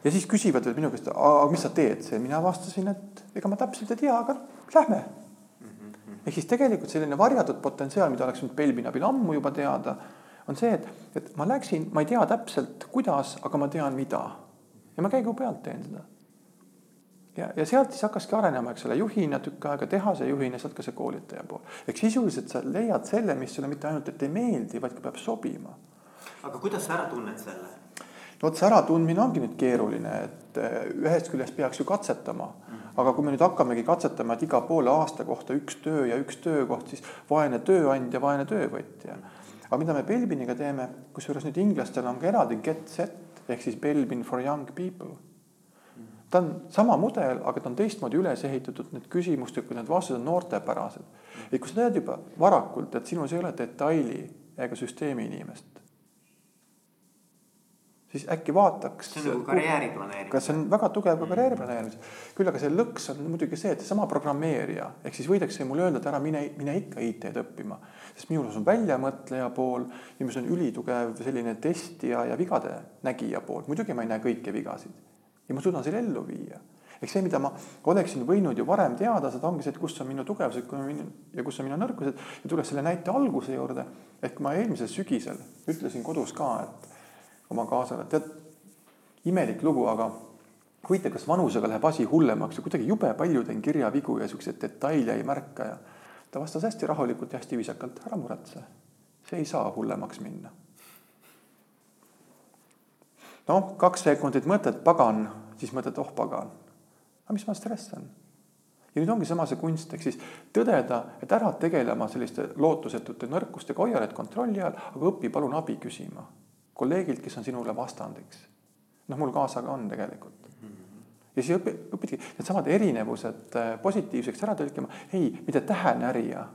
ja siis küsivad veel minu käest, aga mis sa teed, see, mina vastasin, et ega ma täpselt ei tea, aga lähme. ehk siis tegelikult selline varjatud potentsiaal, mida oleks Belbini abil ammu juba teada, on see, et, et ma läksin, ma ei tea täpselt, kuidas, aga ma tean, mida. ja ma käigu pealt teen seda ja, ja sealt siis hakkaski arenema, eks ole, juhina tükk aega, tehase juhina, sealt ka see koolitaja pool. ehk sisuliselt sa leiad selle, mis sulle mitte ainult, et ei meeldi, vaid ka peab sobima. aga kuidas sa ära tunned selle? no vot see äratundmine ongi nüüd keeruline, et eh, ühest küljest peaks ju katsetama mm. -hmm. aga kui me nüüd hakkamegi katsetama, et iga poole aasta kohta üks töö ja üks töökoht, siis vaene tööandja, vaene töövõtja. aga mida me Belbiniga teeme, kusjuures nüüd inglastel on ka eraldi get set ehk siis Belbin for young people ta on sama mudel, aga ta on teistmoodi üles ehitatud, need küsimustikud, need vastused on noortepärased. et kui sa tead juba varakult, et sinus ei ole detaili ega süsteemi inimest, siis äkki vaataks. see on nagu karjääri planeerimine. kas see on väga tugev ka karjääri planeerimis. küll aga see lõks on muidugi see, et seesama programmeerija, ehk siis võidakse mulle öelda, et ära mine, mine ikka IT-d õppima. sest minus on väljamõtleja pool ja minus on ülitugev selline testija ja vigade nägija pool. muidugi ma ei näe kõiki vigasid ja ma suudan selle ellu viia. ehk see, mida ma oleksin võinud ju varem teada, seda ongi see, et kus on minu tugevused ja kus on minu nõrkused. Ja tulles selle näite alguse juurde, ehk ma eelmisel sügisel ütlesin kodus ka, et oma kaasale, tead, imelik lugu, aga huvitav, kas vanusega läheb asi hullemaks? Ja kuidagi jube palju teen kirjavigu ja siukseid detaile ei märka ja ta vastas hästi rahulikult ja hästi viisakalt, ära muretse, see ei saa hullemaks minna noh, kaks sekundit mõtled, pagan, siis mõtled, oh pagan. aga mis ma stressan? ja nüüd ongi sama see kunst, ehk siis tõdeda, et ära tegelema selliste lootusetute nõrkustega, hoia need kontrolli all, aga õpi palun abi küsima kolleegilt, kes on sinule vastandiks. noh, mul kaasa ka on tegelikult. ja siis õpi, õpidki needsamad erinevused äh, positiivseks ära tõlkima, ei, mitte tähenärija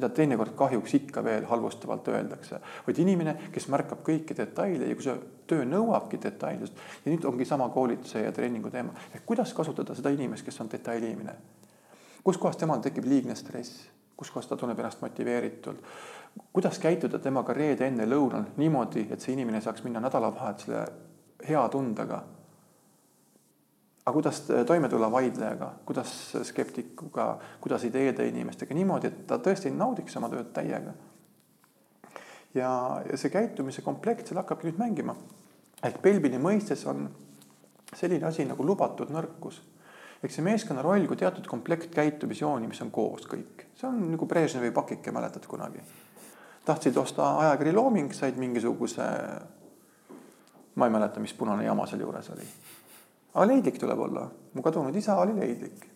mida teinekord kahjuks ikka veel halvustavalt öeldakse, vaid inimene, kes märkab kõiki detaile ja kui see töö nõuabki detailsust ja nüüd ongi sama koolituse ja treeningu teema, ehk kuidas kasutada seda inimest, kes on detailiinimene. kuskohast temal tekib liigne stress, kuskohast ta tunneb ennast motiveeritult, kuidas käituda temaga reede enne lõunal niimoodi, et see inimene saaks minna nädalavahetusele hea tundega aga kuidas toime tulla vaidlejaga, kuidas skeptikuga, kuidas ideede inimestega niimoodi, et ta tõesti naudiks oma tööd täiega. ja, ja see käitumise komplekt seal hakkabki nüüd mängima. ehk Belbini mõistes on selline asi nagu lubatud nõrkus. ehk see meeskonna roll kui teatud komplekt käitumisjooni, mis on koos kõik, see on nagu Brežnevi pakike, mäletad kunagi? tahtsid osta ajakiri Looming, said mingisuguse, ma ei mäleta, mis punane jama seal juures oli aga leidlik tuleb olla, mu kadunud isa oli leidlik.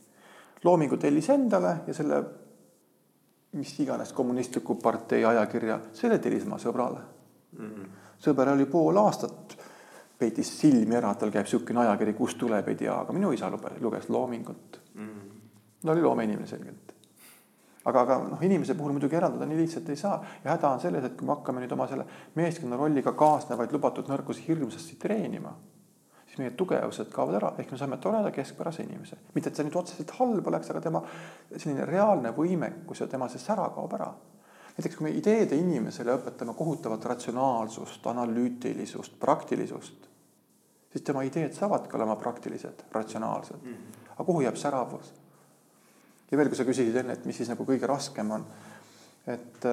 loomingu tellis endale ja selle mis iganes kommunistliku partei ajakirja, selle tellis oma sõbrale mm. -hmm. sõber oli pool aastat, peitis silmi ära, tal käib niisugune ajakiri, kust tuleb, ei tea, aga minu isa luges Loomingut mm. -hmm. ta oli loomeinimene selgelt. aga, aga noh, inimese puhul muidugi eraldada nii lihtsalt ei saa ja häda on selles, et kui me hakkame nüüd oma selle meeskonna rolliga kaasnevaid lubatud nõrkusi hirmsasti treenima siis meie tugevused kaovad ära, ehk me saame toreda keskpärase inimese. mitte, et see nüüd otseselt halb oleks, aga tema selline reaalne võimekus ja tema see sära kaob ära. näiteks kui me ideede inimesele õpetame kohutavat ratsionaalsust, analüütilisust, praktilisust, siis tema ideed saavadki olema praktilised, ratsionaalsed. Mhm. aga kuhu jääb säravus? ja veel, kui sa küsisid enne, et mis siis nagu kõige raskem on, et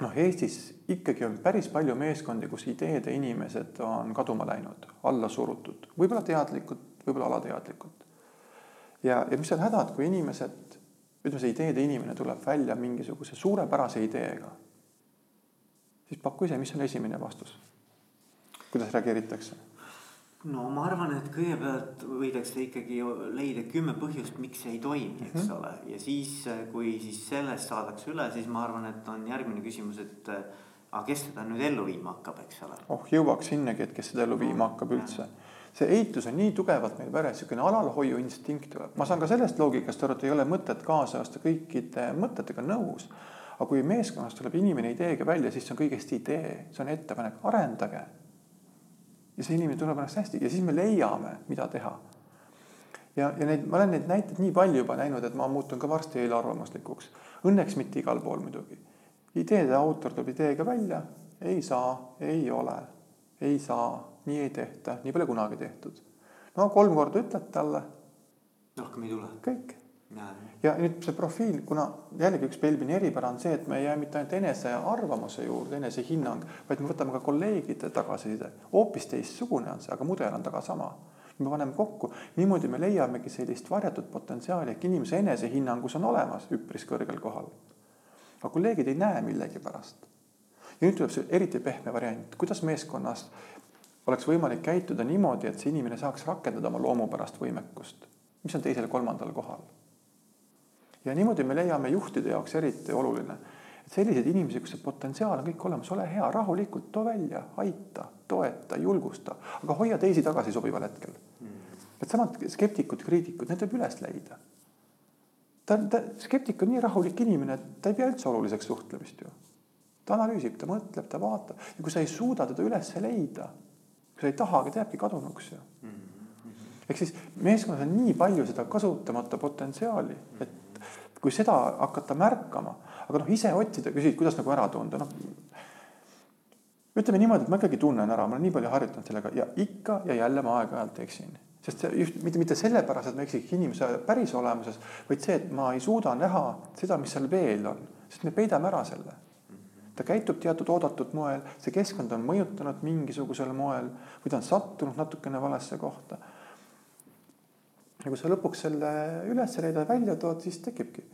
noh, Eestis ikkagi on päris palju meeskondi, kus ideede inimesed on kaduma läinud, alla surutud, võib-olla teadlikult, võib-olla alateadlikult. ja, ja mis on häda, et kui inimesed, ütleme, see ideede inimene tuleb välja mingisuguse suurepärase ideega, siis paku ise, mis on esimene vastus? kuidas reageeritakse? No ma arvan, et kõigepealt võidakse ikkagi leida kümme põhjust, miks see ei toimi, eks mm -hmm. ole, ja siis, kui siis sellest saadakse üle, siis ma arvan, et on järgmine küsimus, et aga kes seda nüüd ellu viima hakkab, eks ole. oh, jõuaks sinnagi, et kes seda ellu viima hakkab üldse. see eitus on nii tugevalt meil veres, niisugune alalhoiu instinkt tuleb, ma saan ka sellest loogikast aru, et ei ole mõtet kaasajasta kõikide mõtetega nõus. aga kui meeskonnas tuleb inimene ideega välja, siis see on kõigest idee, see on ettepanek, arendage ja see inimene tunneb ennast hästi ja siis me leiame, mida teha. ja, ja neid, ma olen neid näiteid nii palju juba näinud, et ma muutun ka varsti eelarvamuslikuks. Õnneks mitte igal pool muidugi. ideede autor tuleb ideega välja, ei saa, ei ole, ei saa, nii ei tehta, nii pole kunagi tehtud. no kolm korda ütled talle. rohkem ei tule. kõik ja nüüd see profiil, kuna jällegi üks Belbini eripära on see, et me ei jää mitte ainult enese arvamuse juurde, enesehinnang, vaid me võtame ka kolleegide tagasiside. hoopis teistsugune on see, aga mudel on taga sama. me paneme kokku, niimoodi me leiamegi sellist varjatud potentsiaali ehk inimese enesehinnangus on olemas üpris kõrgel kohal. aga kolleegid ei näe millegipärast. ja nüüd tuleb see eriti pehme variant, kuidas meeskonnas oleks võimalik käituda niimoodi, et see inimene saaks rakendada oma loomupärast võimekust, mis on teisel-kolmandal kohal ja niimoodi me leiame juhtide jaoks eriti oluline, et selliseid inimesi, kus see potentsiaal on kõik olemas, ole hea, rahulikult too välja, aita, toeta, julgusta, aga hoia teisi tagasi sobival hetkel. Mm.. Needsamad skeptikud, kriitikud, need võib üles leida. ta, ta, skeptik on nii rahulik inimene, et ta ei pea üldse oluliseks suhtlemist ju. ta analüüsib, ta mõtleb, ta vaatab. Ja kui sa ei suuda teda üles leida, kui sa ei taha, ta jääbki kadunuks ju. Mm. Ehk siis meeskonnas on nii palju seda kasutamata potentsiaali, et kui seda hakata märkama, aga noh, ise otsida, küsid, kuidas nagu ära tunda, noh. ütleme niimoodi, et ma ikkagi tunnen ära, ma olen nii palju harjutanud sellega ja ikka ja jälle ma aeg-ajalt eksin. sest see just mitte, mitte sellepärast, et ma eksiks inimese päris olemuses, vaid see, et ma ei suuda näha seda, mis seal veel on, sest me peidame ära selle ta käitub teatud oodatud moel, see keskkond on mõjutanud mingisugusel moel või ta on sattunud natukene valesse kohta ja kui sa lõpuks selle üles leidad, välja tood, siis tekibki.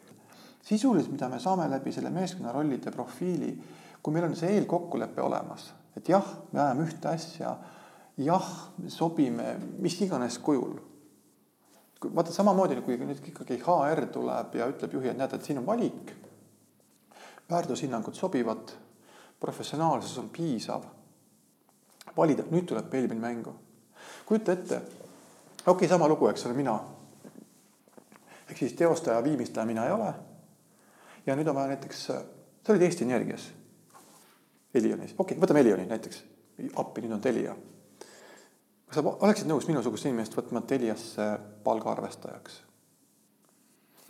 sisuliselt, mida me saame läbi selle meeskonna rollide profiili, kui meil on see eelkokkulepe olemas, et jah, me ajame ühte asja jah, sobime mis iganes kujul. vaata samamoodi, kui nüüd ikkagi HR tuleb ja ütleb juhi, et näed, et siin on valik. väärtushinnangud sobivad, professionaalsus on piisav. valida, nüüd tuleb pelvin mängu. kujuta ette, okei okay,, sama lugu, eks ole, mina. ehk siis teostaja, viimistleja mina ei ole. ja nüüd on vaja näiteks, sa olid Eesti Energias. Elionis, okei okay,, võtame Elioni näiteks, appi, nüüd on Telia kas sa oleksid nõus minusugust inimest võtma Teliasse palgaarvestajaks?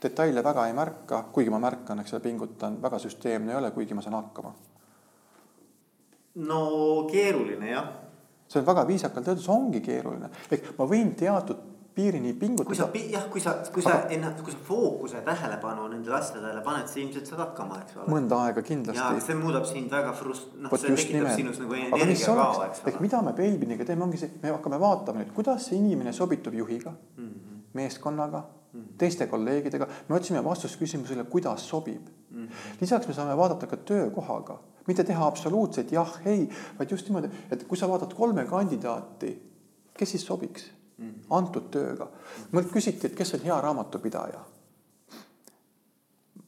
detaile väga ei märka, kuigi ma märkan, eks ole, pingutan, väga süsteemne ei ole, kuigi ma saan hakkama. no keeruline jah. See on väga viisakalt öeldud, see ongi keeruline, ehk ma võin teatud piirini pingutada. kui sa, jah, kui sa, kui sa aga... ennast, kui sa fookuse tähelepanu nendele asjadele paned, siis ilmselt saad hakkama, eks ole. mõnda aega kindlasti. ja see muudab sind väga frust-, noh, see tekitab nimelt. sinus nagu energiakao, eks ole. ehk mida me Pelviniga teeme, ongi see, me hakkame vaatama nüüd, kuidas see inimene sobitub juhiga mm, -hmm. meeskonnaga mm, -hmm. teiste kolleegidega. me otsime vastust küsimusele, kuidas sobib mm. -hmm. lisaks me saame vaadata ka töökohaga, mitte teha absoluutselt jah, ei, vaid just niimoodi, et kui sa vaatad kolme kandidaati, kes siis sobiks antud tööga. mult küsiti, et kes on hea raamatupidaja.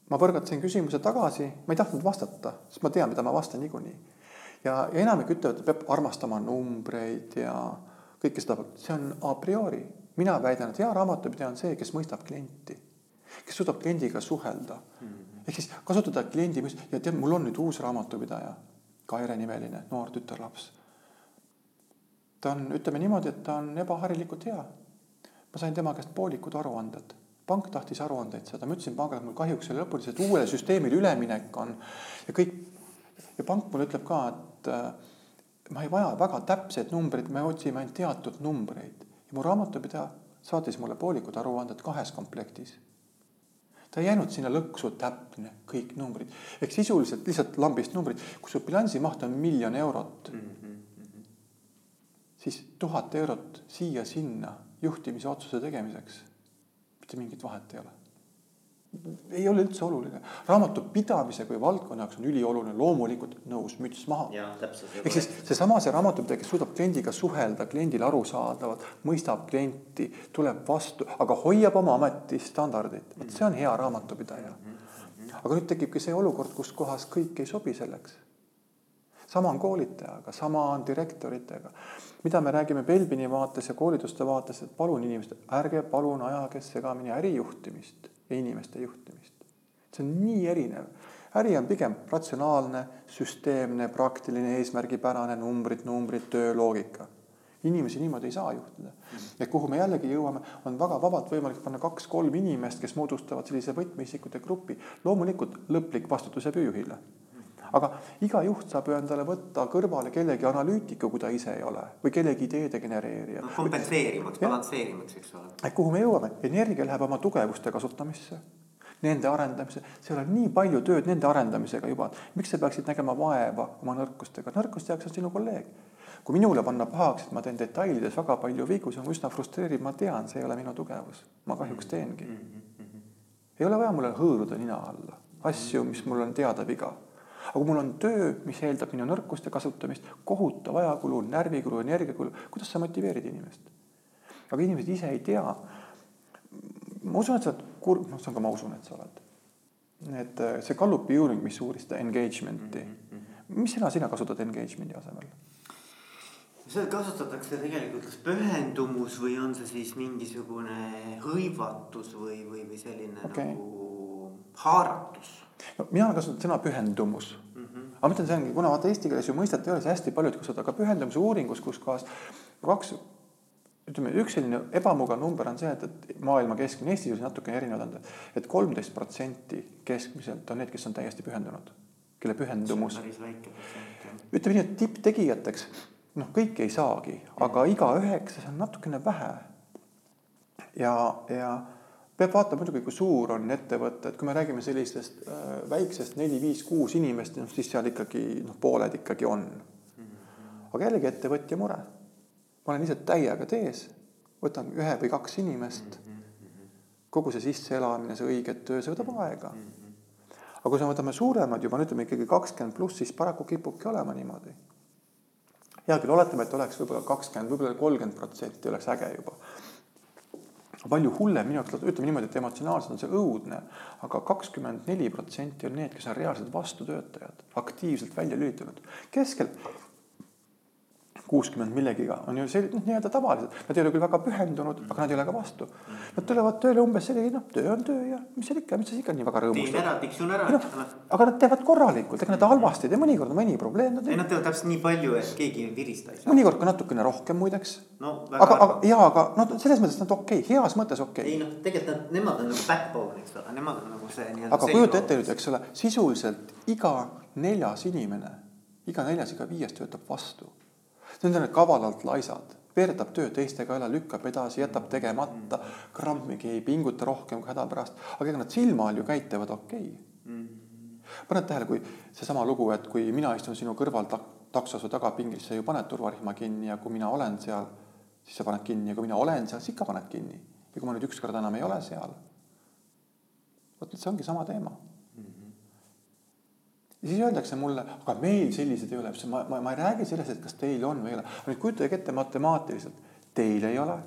ma põrgatasin küsimuse tagasi, ma ei tahtnud vastata, sest ma tean, mida ma vastan niikuinii. ja, ja enamik ütlevad, et peab armastama numbreid ja kõike seda, see on a priori. mina väidan, et hea raamatupidaja on see, kes mõistab klienti, kes suudab kliendiga suhelda mm. -hmm. Ehk siis kasutada kliendi ja tead, mul on nüüd uus raamatupidaja, Kaire nimeline noor tütarlaps ta on, ütleme niimoodi, et ta on ebaharilikult hea. ma sain tema käest poolikud aruanded, pank tahtis aruandeid saada, ma ütlesin pangale, et mul kahjuks selle lõpuni, et uuele süsteemile üleminek on ja kõik. ja pank mulle ütleb ka, et äh, ma ei vaja väga täpseid numbreid, me otsime ainult teatud numbreid ja mu raamatupidaja saatis mulle poolikud aruanded kahes komplektis ta ei jäänud sinna lõksu täpne, kõik numbrid ehk sisuliselt lihtsalt lambist numbrid, kui su bilansi maht on miljon eurot mm. -hmm siis tuhat eurot siia-sinna juhtimisotsuse tegemiseks, mitte mingit vahet ei ole. Ei ole üldse oluline, raamatupidamise kui valdkonna jaoks on ülioluline, loomulikult nõus, müts maha. ehk siis seesama see raamatupidaja, kes suudab kliendiga suhelda, kliendile arusaadavalt, mõistab klienti, tuleb vastu, aga hoiab oma ametistandardit, vot see on hea raamatupidaja. aga nüüd tekibki see olukord, kus kohas kõik ei sobi selleks sama on koolitajaga, sama on direktoritega. mida me räägime Belbini vaates ja koolituste vaates, et palun inimesed, ärge palun ajage segamini ärijuhtimist ja inimeste juhtimist. see on nii erinev. äri on pigem ratsionaalne, süsteemne, praktiline, eesmärgipärane, numbrid, numbrid, tööloogika inimesi niimoodi ei saa juhtida. ja kuhu me jällegi jõuame, on väga vabalt võimalik panna kaks-kolm inimest, kes moodustavad sellise võtmeisikute grupi. loomulikult lõplik vastutus jääb juhile aga iga juht saab ju endale võtta kõrvale kellegi analüütiku, kui ta ise ei ole või kellegi ideede genereerija no,. kompenseerimaks, balansseerimaks, eks ole. et kuhu me jõuame, energia läheb oma tugevuste kasutamisse nende arendamise, seal on nii palju tööd nende arendamisega juba, miks sa peaksid nägema vaeva oma nõrkustega, nõrkuste jaoks on sinu kolleeg. kui minule panna pahaks, et ma teen detailides väga palju vigu, see on üsna frustreeriv, ma tean, see ei ole minu tugevus, ma kahjuks teengi mm. -hmm. ei ole vaja mulle hõõruda nina alla asju, mis mul on teada viga aga kui mul on töö, mis eeldab minu nõrkuste kasutamist, kohutav ajakulu, närvikulu, energiakulu, kuidas sa motiveerid inimest? aga inimesed ise ei tea. ma usun, et sa oled kurb, noh, see on ka, ma usun, et sa oled. et äh, see Gallupi uuring, mis uuris seda engagement'i mm, -hmm. mis sõna sina kasutad engagement'i asemel? seal kasutatakse tegelikult kas pühendumus või on see siis mingisugune hõivatus või, või, või selline okay. nagu haaratus no mina kasutan sõna pühendumus mm. -hmm. aga ma mõtlen, see ongi, kuna vaata eesti keeles ju mõistet ei ole, siis hästi paljud kasutavad, aga pühendumise uuringus, kus kohas kaks, ütleme, üks selline ebamugav number on see, et, et maailma keskmine, Eestis oli natukene erinevad andmed, et kolmteist protsenti keskmiselt on need, kes on täiesti pühendunud, kelle pühendumus. ütleme nii, et tipptegijateks, noh, kõiki ei saagi, aga iga üheksa, see on natukene vähe. ja, ja peab vaatama muidugi, kui suur on ettevõte, et kui me räägime sellistest äh, väiksest neli-viis-kuus inimest, noh siis seal ikkagi noh, pooled ikkagi on. aga jällegi ettevõtja mure. ma olen lihtsalt täiega tees, võtan ühe või kaks inimest. kogu see sisseelamine, see õige töö, see võtab aega. aga kui me võtame suuremad juba, ütleme ikkagi kakskümmend pluss, siis paraku kipubki olema niimoodi. hea küll, oletame, et oleks võib-olla kakskümmend, võib-olla kolmkümmend protsenti oleks äge juba. Palju hullem minu jaoks, ütleme niimoodi, et emotsionaalselt on see õudne, aga kakskümmend neli protsenti on need, kes on reaalsed vastutöötajad, aktiivselt välja lülitunud. keskel kuuskümmend millegiga on ju selline noh, nii-öelda tavalised, nad ei ole küll väga pühendunud, aga nad ei ole ka vastu. Nad tulevad tööle umbes selline, noh, töö on töö ja mis seal ikka, mis sa ikka nii väga rõõmustad. teen ära, tiksun ära. No, aga nad teevad korralikult, ega nad halvasti ei tee, mõnikord on mõni probleem. ei, nad teevad täpselt nii palju, et keegi ei virista ei saa. mõnikord ka natukene rohkem muideks no aga, aga ja, aga noh, selles mõttes nad okei okay,, heas mõttes okei okay.. ei noh, tegelikult nad, nemad on nagu backbone, eks ole, nemad on nagu see nii-öelda. aga kujuta ette nüüd, eks ole, sisuliselt iga neljas inimene, iga neljas, iga viies töötab vastu Need on need kavalalt laisad, veeretab töö teiste kallal, lükkab edasi, jätab tegemata, grammigi ei pinguta rohkem kui häda pärast, aga ega nad silma all ju käituvad okei. Okay.. paned tähele, kui seesama lugu, et kui mina istun sinu kõrval tak taksos või tagapingis, sa ju paned turvarihma kinni ja kui mina olen seal, siis sa paned kinni. Ja kui mina olen seal, siis ikka paned kinni. ja kui ma nüüd ükskord enam ei ole seal, vot see ongi sama teema ja siis öeldakse mulle, aga meil sellised ei ole, ma, ma, ma ei räägi sellest, et kas teil on või ei ole, nüüd kujutage ette matemaatiliselt, teil ei ole,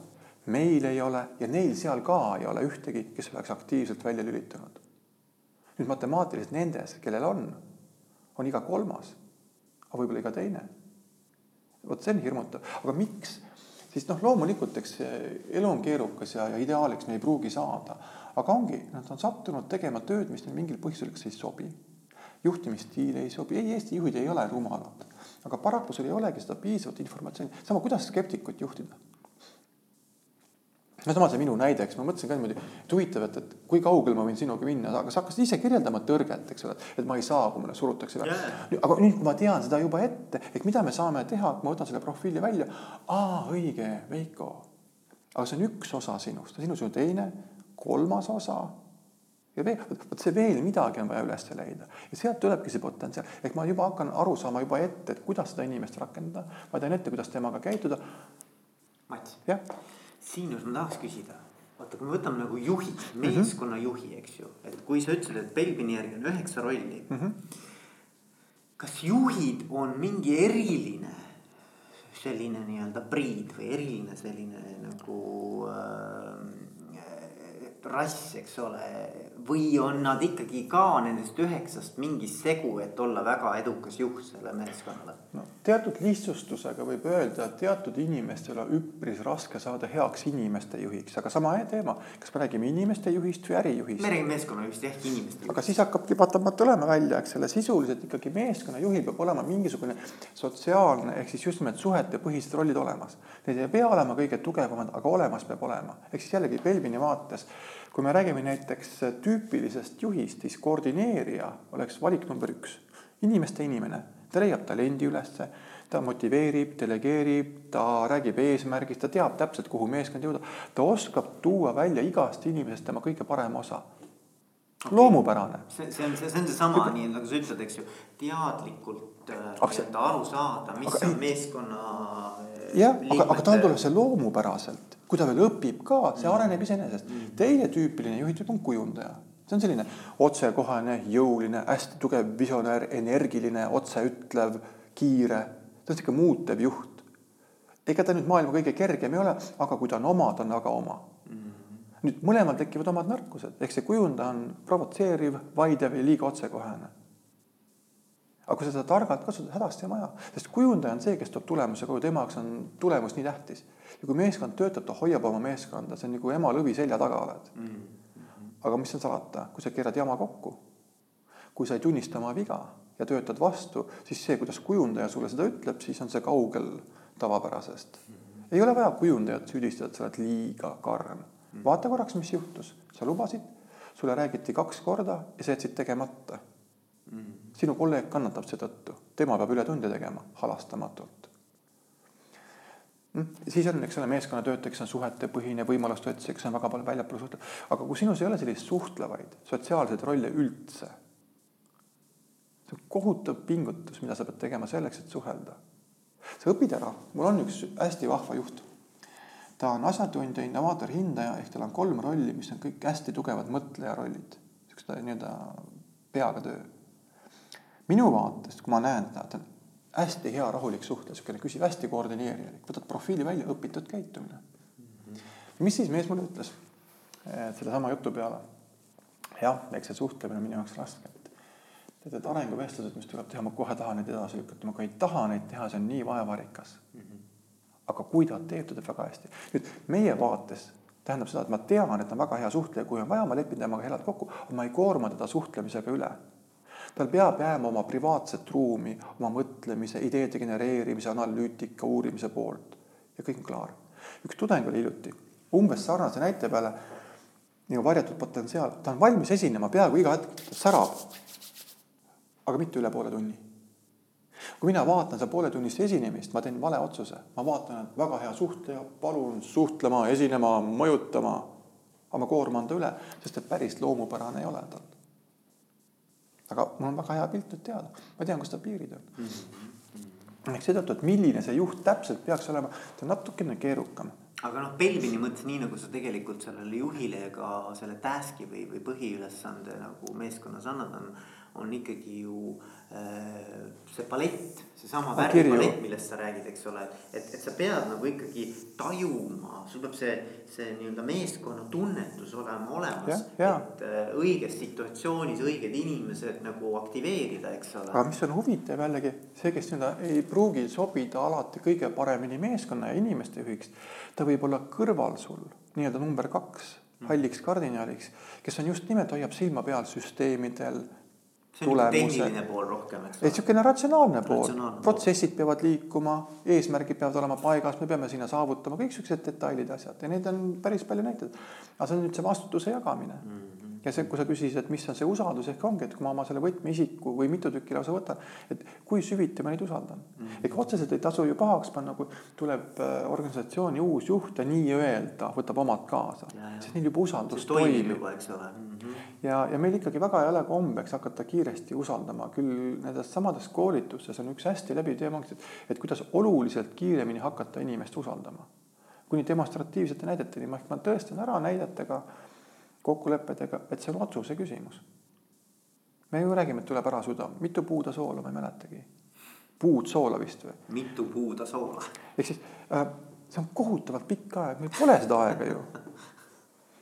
meil ei ole ja neil seal ka ei ole ühtegi, kes oleks aktiivselt välja lülitunud. nüüd matemaatiliselt nendes, kellel on, on iga kolmas, aga võib-olla iga teine. vot see on hirmutav, aga miks? siis noh, loomulikult, eks elu on keerukas ja, ja ideaaliks me ei pruugi saada, aga ongi, nad on sattunud tegema tööd, mis neil mingil põhjusel kas ei sobi juhtimisstiil ei sobi, ei, Eesti juhid ei ole rumalad, aga paraku sul ei olegi seda piisavat informatsiooni, sama, kuidas skeptikut juhtida. no sama see minu näide, eks ma mõtlesin ka niimoodi, et huvitav, et, et kui kaugele ma võin sinuga minna, aga sa hakkasid ise kirjeldama tõrget, eks ole, et ma ei saa, kui mulle surutakse yeah.. aga nüüd, kui ma tean seda juba ette, et mida me saame teha, kui ma võtan selle profiili välja. aa, õige, Veiko. aga see on üks osa sinust, sinus on teine, kolmas osa ja veel, vot see veel midagi on vaja üles leida ja sealt tulebki see potentsiaal, ehk ma juba hakkan aru saama juba ette, et kuidas seda inimest rakendada. ma tean ette, kuidas temaga käituda. Mats, siinus ma tahaks küsida, vaata, kui me võtame nagu juhi, -hmm. juhi, eks ju, et kui sa ütlesid, et Belbini järgi on üheksa rolli mm. -hmm. kas juhid on mingi eriline selline nii-öelda priid või eriline selline nagu äh, rass, eks ole, või on nad ikkagi ka nendest üheksast mingi segu, et olla väga edukas juht selle meeskonnale? no teatud lihtsustusega võib öelda, et teatud inimestel on üpris raske saada heaks inimeste juhiks, aga sama teema, kas me räägime inimeste juhist või ärijuhist? me räägime meeskonnajuhist ehk inimeste juhist. aga siis hakkabki vaata tulema välja, eks ole, sisuliselt ikkagi meeskonnajuhil peab olema mingisugune sotsiaalne ehk siis just nimelt suhetepõhised rollid olemas. Need ei pea olema kõige tugevamad, aga olemas peab olema, ehk siis jällegi Belvini vaates kui me räägime näiteks tüüpilisest juhist, siis koordineerija oleks valik number üks. inimeste inimene, ta leiab talendi ülesse, ta motiveerib, delegeerib, ta räägib eesmärgist, ta teab täpselt, kuhu meeskond jõuda. ta oskab tuua välja igast inimesest tema kõige parem osa okay.. loomupärane. see, see on, see on seesama nii nagu sa ütled, eks ju, teadlikult äh, nii-öelda aru saada, mis aga, on meeskonna. Jah, aga, aga tal tuleb see loomupäraselt, kui ta veel õpib ka, see mm. areneb iseenesest. Mm.. teine tüüpiline juhitüüp on kujundaja, see on selline otsekohane, jõuline, hästi tugev visionäär, energiline, otseütlev, kiire, ta on sihuke muutev juht. ega ta nüüd maailma kõige kergem ei ole, aga kui ta on oma, ta on väga oma. Nüüd mõlemal tekivad omad nõrkused, ehk see kujundaja on provotseeriv, vaidev ja liiga otsekohene. Aga kui sa seda targalt kasutad, hädasti on vaja, sest kujundaja on see, kes toob tulemuse koju, tema jaoks on tulemus nii tähtis. ja kui meeskond töötab, ta hoiab oma meeskonda, see on nagu ema lõvi selja taga oled mm. -hmm. aga mis on salata, kui sa keerad jama kokku, kui sa ei tunnista oma viga ja töötad vastu, siis see, kuidas kujundaja sulle seda ütleb, siis on see kaugel tavapärasest mm. -hmm. ei ole vaja kujundajat süüdistada, et sa oled liiga karm Mm. vaata korraks, mis juhtus, sa lubasid, sulle räägiti kaks korda ja sa jätsid tegemata mm.. Sinu kolleeg kannatab seetõttu, tema peab ületunde tegema halastamatult. Mm.. siis on, eks ole, meeskonnatöötaja, kes on suhetepõhine võimaluste otsija, kes on väga palju väljapoole suhtlev, aga kui sinus ei ole selliseid suhtlevaid sotsiaalseid rolle üldse, see on kohutav pingutus, mida sa pead tegema selleks, et suhelda. sa õpid ära, mul on üks hästi vahva juht. Ta on asjatundja, innovaator, hindaja ehk tal on kolm rolli, mis on kõik hästi tugevad mõtleja rollid, siukeste nii-öelda peaga töö. Minu vaatest, kui ma näen teda, ta on hästi hea rahulik suhtleja, niisugune küsiv, hästi koordineerilik, võtad profiili välja, õpitud käitumine mm. -hmm. mis siis mees mulle ütles sellesama jutu peale? jah, eks see suhtlemine on minu jaoks raske, et tead, et arenguvestlused, mis tuleb teha, ma kohe tahan neid edasi lükata, ma ka ei taha neid teha, see on nii vaevarikas mm. -hmm. aga kui ta teeb, ta teeb väga hästi. nüüd meie vaates tähendab seda, et ma tean, et ta on väga hea suhtleja, kui on vaja, ma lepin temaga head kokku, ma ei koorma teda suhtlemisega üle tal peab jääma oma privaatset ruumi oma mõtlemise, ideede genereerimise, analüütika, uurimise poolt ja kõik on klaar. üks tudeng oli hiljuti umbes sarnase näite peale nagu varjatud potentsiaal, ta on valmis esinema peaaegu iga hetk, ta särab. aga mitte üle poole tunni. kui mina vaatan seda pooletunnist esinemist, ma teen vale otsuse, ma vaatan, et väga hea suhtleja, palun suhtlema, esinema, mõjutama. aga ma koorman ta üle, sest et päris loomupärane ei ole tal aga mul on väga hea pilt nüüd teada, ma tean, kus ta piirid on mm. -hmm. ehk seetõttu, et milline see juht täpselt peaks olema, ta on natukene keerukam. aga noh, Belvini mõttes nii nagu sa tegelikult sellele juhile ka selle task'i või, või põhiülesande nagu meeskonnas annad, on, on ikkagi ju äh, see palett seesama värvipalett, millest sa räägid, eks ole, et, et sa pead nagu ikkagi tajuma, sul peab see, see nii-öelda meeskonna tunnetus olema olemas. et äh, õiges situatsioonis õiged inimesed nagu aktiveerida, eks ole. aga mis on huvitav jällegi see, kes nii-öelda ei pruugi sobida alati kõige paremini meeskonna ja inimeste juhiks. ta võib olla kõrval sul nii-öelda number kaks, halliks kardinaliks, kes on just nimelt hoiab silma peal süsteemidel tehniline pool rohkem, eks ole. niisugune ratsionaalne pool, protsessid peavad liikuma, eesmärgid peavad olema paigas, me peame sinna saavutama kõik siuksed detailid, asjad ja neid on päris palju näiteid. aga see on nüüd see vastutuse jagamine mm. -hmm ja see, kui sa küsisid, et mis on see usaldus ehk ongi, et kui ma oma selle võtmeisiku või mitu tükki lausa võtan, et kui süviti ma neid usaldan mm. -hmm. ega otseselt ei tasu ju pahaks panna, kui tuleb äh, organisatsiooni uus juht ja nii-öelda võtab omad kaasa, sest neil juba usaldus toimib. juba, eks ole mm. -hmm. ja, ja meil ikkagi väga ei ole kombeks hakata kiiresti usaldama, küll nendes samades koolitustes on üks hästi läbiv teema, et, et kuidas oluliselt kiiremini hakata inimest usaldama. kuni demonstratiivsete näideteni, ma ehk ma tõestan ära näidetega kokkulepetega, et see on otsuse küsimus. me ju räägime, et tuleb ära suda, mitu puuda soola, ma ei mäletagi. puud soola vist või? mitu puuda soola. ehk siis äh, see on kohutavalt pikk aeg, meil pole seda aega ju.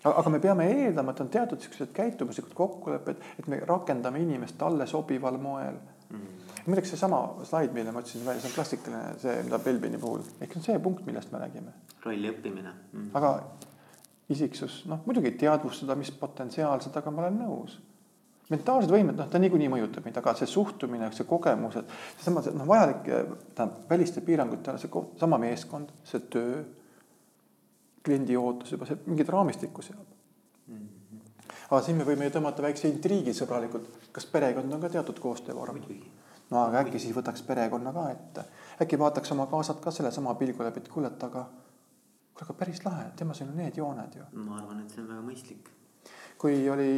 aga me peame eeldama, et on teatud siuksed käitumuslikud kokkulepped, et me rakendame inimest talle sobival moel mm. muideks seesama slaid, mille ma ütlesin välja, see on klassikaline, see, mida Belbini puhul, ehk see on see punkt, millest me räägime. rolli õppimine mm.. aga isiksus, noh muidugi teadvustada, mis potentsiaalsed, aga ma olen nõus. mentaalsed võimed, noh ta niikuinii mõjutab meid, aga see suhtumine, see kogemused, seesama, see noh, vajalik, tähendab väliste piirangutele, see sama meeskond, see töö, kliendi ootus juba, see mingit raamistikku seab mm. -hmm. aga siin me võime ju tõmmata väikse intriigi sõbralikult, kas perekond on ka teatud koostöövorm? no aga äkki siis võtaks perekonna ka ette, äkki vaataks oma kaasat ka sellesama pilgu läbi, et kuule, et aga kuule, aga päris lahe, temas on ju need jooned ju. ma arvan, et see on väga mõistlik. kui oli,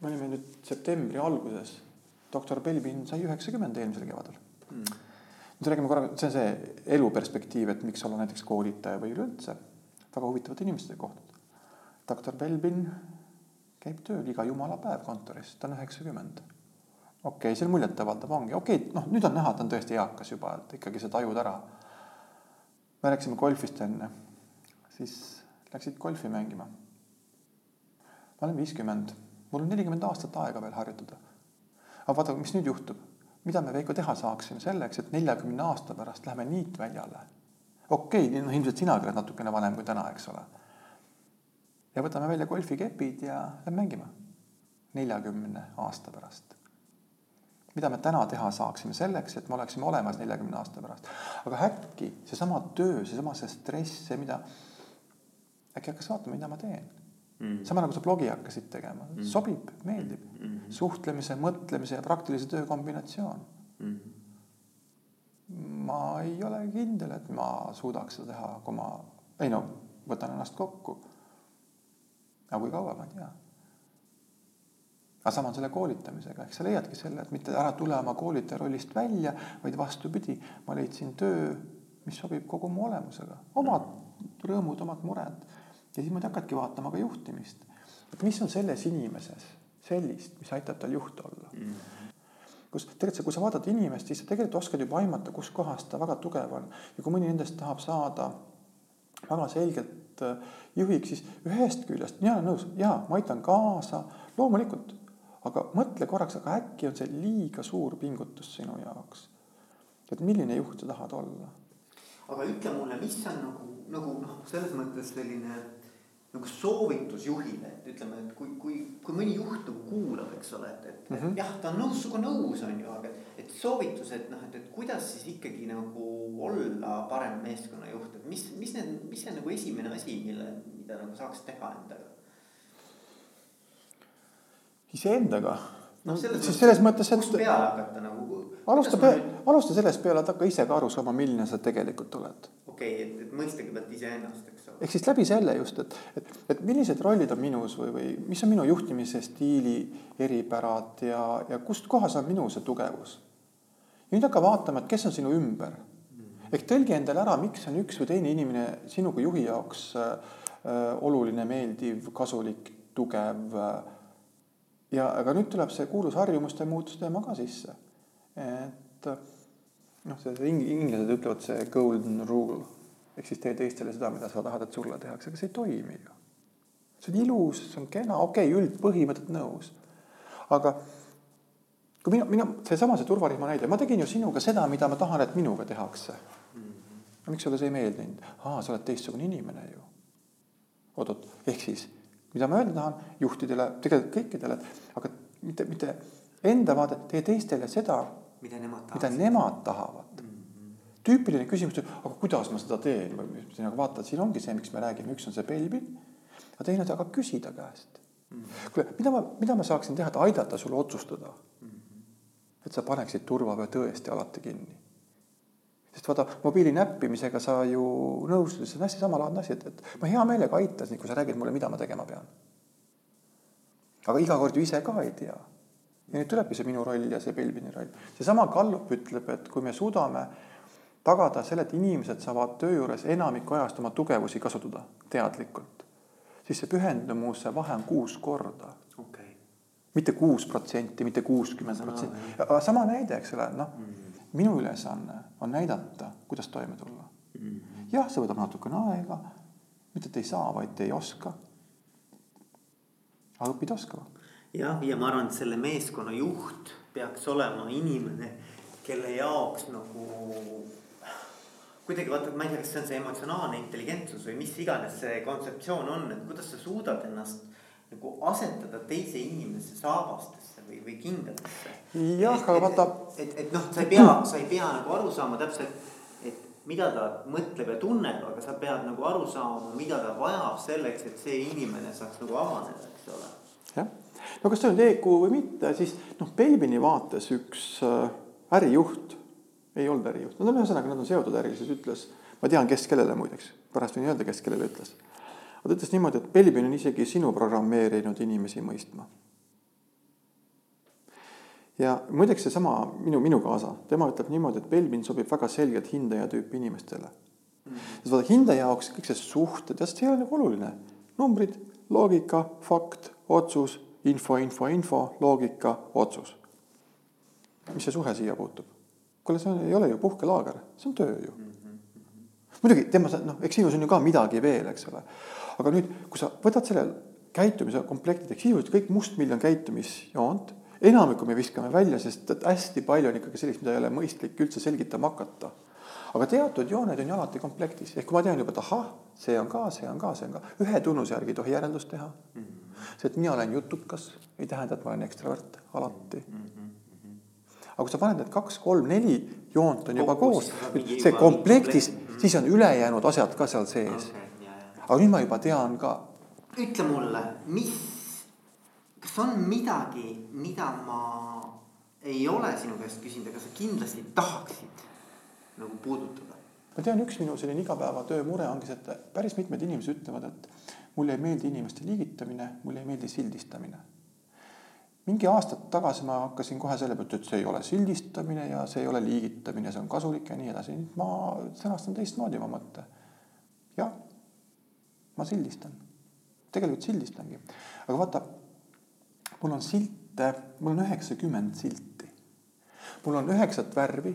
me olime nüüd septembri alguses, doktor Belbin sai üheksakümmend eelmisel kevadel mm.. nüüd räägime korra, see on see eluperspektiiv, et miks olla näiteks koolitaja või üleüldse väga huvitavate inimestega kohtuda. doktor Belbin käib tööl iga jumala päev kontoris, ta on üheksakümmend. okei okay,, see on muljetavaldav, ongi okei okay,, noh, nüüd on näha, et ta on tõesti eakas juba, et ikkagi sa tajud ära me läksime golfist enne, siis läksid golfi mängima. ma olen viiskümmend, mul on nelikümmend aastat aega veel harjutada. aga vaata, mis nüüd juhtub, mida me Veiko teha saaksime selleks, et neljakümne aasta pärast lähme niitväljale. okei okay,, noh ilmselt sinagi oled natukene vanem kui täna, eks ole. ja võtame välja golfikepid ja lähme mängima neljakümne aasta pärast mida me täna teha saaksime selleks, et me oleksime olemas neljakümne aasta pärast. aga äkki seesama töö, seesama see stress, see, mida, äkki hakkas vaatama, mida ma teen mm.. sama nagu sa blogi hakkasid tegema mm., sobib, meeldib mm. -hmm. suhtlemise, mõtlemise ja praktilise töö kombinatsioon mm. -hmm. ma ei ole kindel, et ma suudaks seda teha, kui ma, ei no, võtan ennast kokku. aga kui kaua, ma ei tea aga sama on selle koolitamisega, eks sa leiadki selle, et mitte ära tule oma koolitaja rollist välja, vaid vastupidi, ma leidsin töö, mis sobib kogu mu olemusega, omad rõõmud, omad mured. ja siis ma hakkadki vaatama ka juhtimist, et mis on selles inimeses sellist, mis aitab tal juht olla mm. -hmm. kus tegelikult kui sa vaatad inimest, siis sa tegelikult oskad juba aimata, kus kohas ta väga tugev on ja kui mõni nendest tahab saada väga selgelt äh, juhiks, siis ühest küljest mina olen nõus, jaa, ma aitan kaasa, loomulikult, aga mõtle korraks, aga äkki on see liiga suur pingutus sinu jaoks. et milline juht sa tahad olla? aga ütle mulle, mis on nagu, nagu noh, selles mõttes selline nagu soovitus juhile, et ütleme, et kui, kui, kui mõni juht nagu kuulab, eks ole, et, et mm -hmm. jah, ta on nõus, sinuga nõus on ju, aga et soovitus, et noh, et, et kuidas siis ikkagi nagu olla parem meeskonnajuht, et mis, mis need, mis see nagu esimene asi, mille, mida nagu saaks teha endaga? Iseendaga. noh, selles siis selles mõttes, et. kust peale hakata nagu? alusta pea, alusta sellest peale, et hakka ise ka aru saama, milline sa tegelikult oled. okei okay,, et, et mõista kõigepealt iseennast, eks ole. ehk siis läbi selle just, et, et, et millised rollid on minus või, või mis on minu juhtimise stiili eripärad ja, ja kust kohas on minu see tugevus. ja nüüd hakka vaatama, et kes on sinu ümber. ehk tõlgi endale ära, miks on üks või teine inimene sinu kui juhi jaoks äh, oluline, meeldiv, kasulik, tugev äh, ja aga nüüd tuleb see kuulus harjumuste muutus teema ka sisse. et noh, see, see inglased ütlevad see golden rule ehk siis tee teistele seda, mida sa tahad, et sulle tehakse, aga see ei toimi ju. see on ilus, see on kena, okei okay,, üldpõhimõtted nõus. aga kui mina, mina, seesama see turvarihma näide, ma tegin ju sinuga seda, mida ma tahan, et minuga tehakse. aga miks sulle see ei meeldinud? aa, sa oled teistsugune inimene ju. oot-oot, ehk siis mida ma öelda tahan juhtidele, tegelikult kõikidele, aga mitte, mitte enda vaadet, tee teistele seda, mida nemad tahavad. mida nemad tahavad mm. -hmm. tüüpiline küsimus, aga kuidas ma seda teen või aga vaata, siin ongi see, miks me räägime, üks on see pelvin, aga teine on see, aga küsida käest mm. -hmm. kuule, mida ma, mida ma saaksin teha, et aidata sul otsustada mm. -hmm. et sa paneksid turvavöö tõesti alati kinni sest vaata, mobiili näppimisega sa ju nõustud, see on hästi samalaadne asi, et, et ma hea meelega aitasin, kui sa räägid mulle, mida ma tegema pean. aga iga kord ju ise ka ei tea. ja nüüd tulebki see minu roll ja see Belvini roll. seesama Gallup ütleb, et kui me suudame tagada selle, et inimesed saavad töö juures enamiku ajast oma tugevusi kasutada teadlikult, siis see pühendumuse vahe on kuus korda okay.. mitte kuus protsenti, mitte kuuskümmend protsenti, sama näide, eks ole, noh mm -hmm minu ülesanne on näidata, kuidas toime tulla. -hmm. jah, see võtab natukene aega, mitte et ei saa, vaid ei oska. aga õpid oskama. jah, ja ma arvan, et selle meeskonna juht peaks olema inimene, kelle jaoks nagu kuidagi vaata, ma ei tea, kas see on see emotsionaalne intelligentsus või mis iganes see kontseptsioon on, et kuidas sa suudad ennast nagu asetada teise inimese saabastesse või, või kingadesse. jah, aga vaata. et, et, et noh, sa ei pea, sa ei pea nagu aru saama täpselt, et mida ta mõtleb ja tunneb, aga sa pead nagu aru saama, mida ta vajab selleks, et see inimene saaks nagu avaneda, eks ole. jah, no kas see on EQ või mitte, siis noh, Belbini vaates üks äh, ärijuht ei olnud ärijuht, on ühesõnaga, nad on seotud ärilises, ütles, ma tean, kes kellele muideks, pärast võin öelda, kes kellele ütles ta ütles niimoodi, et Belbin on isegi sinu programmeerinud inimesi mõistma. Ja muideks seesama minu, minu kaasa, tema ütleb niimoodi, et Belbin sobib väga selgelt hindaja tüüpi inimestele mm.. sest vaata hindaja jaoks kõik see suhted, tead, see ei ole nagu oluline. numbrid, loogika, fakt, otsus, info, info, info, loogika, otsus. mis see suhe siia puutub? kuule, see on, ei ole ju puhkelaager, see on töö ju mm. -hmm. muidugi tema, noh, eks sinus on ju ka midagi veel, eks ole aga nüüd, kui sa võtad selle käitumise komplektideks, sisuliselt kõik mustmiljon käitumisjoont, enamikku me viskame välja, sest et hästi palju on ikkagi sellist, mida ei ole mõistlik üldse selgitama hakata. aga teatud jooned on ju alati komplektis, ehk kui ma tean juba, et ahah, see on ka, see on ka, see on ka, ühe tunnuse järgi ei tohi järeldust teha mm. -hmm. see, et mina olen jutukas, ei tähenda, et ma olen ekstravert, alati mm. -hmm. aga kui sa paned need kaks, kolm, neli joont on juba koos, see komplektis, siis on ülejäänud asjad ka seal sees okay aga nüüd ma juba tean ka. ütle mulle, mis, kas on midagi, mida ma ei ole sinu käest küsinud, aga sa kindlasti tahaksid nagu puudutada? ma tean, üks minu selline igapäevatöö mure ongi see, et päris mitmed inimesed ütlevad, et mulle ei meeldi inimeste liigitamine, mulle ei meeldi sildistamine. mingi aastad tagasi ma hakkasin kohe selle pealt, et see ei ole sildistamine ja see ei ole liigitamine, see on kasulik ja nii edasi. nüüd ma sõnastan teistmoodi oma mõtte. jah, ma sildistan, tegelikult sildistangi, aga vaata, mul on silte, mul on üheksakümmend silti. mul on üheksat värvi,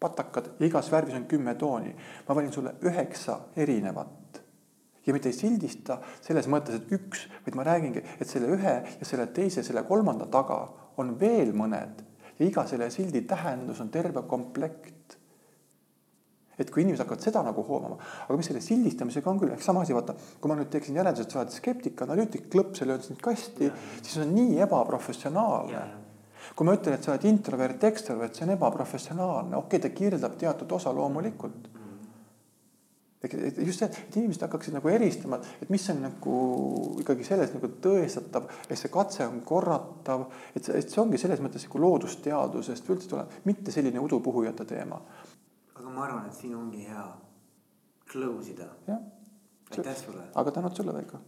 patakad igas värvis on kümme tooni. ma valin sulle üheksa erinevat ja mitte ei sildista selles mõttes, et üks, vaid ma räägingi, et selle ühe ja selle teise, selle kolmanda taga on veel mõned ja iga selle sildi tähendus on terve komplekt et kui inimesed hakkavad seda nagu hoomama, aga mis selle sildistamisega on küll, ehk sama asi, vaata, kui ma nüüd teeksin järelduse, et sa oled skeptik, analüütik, klõps ja löön sind kasti, siis on nii ebaprofessionaalne. kui ma ütlen, et sa oled introvert, ekstrovert, see on ebaprofessionaalne, okei okay,, ta kirjeldab teatud osa loomulikult. et just see, et inimesed hakkaksid nagu eristama, et mis on nagu ikkagi selles nagu tõestatav, et see katse on korratav, et see, et see ongi selles mõttes nagu loodusteadusest üldse tuleb, mitte selline udupuhujate teema aga ma arvan, et siin ongi hea close ida. aitäh sulle. aga tänud sulle, Veiko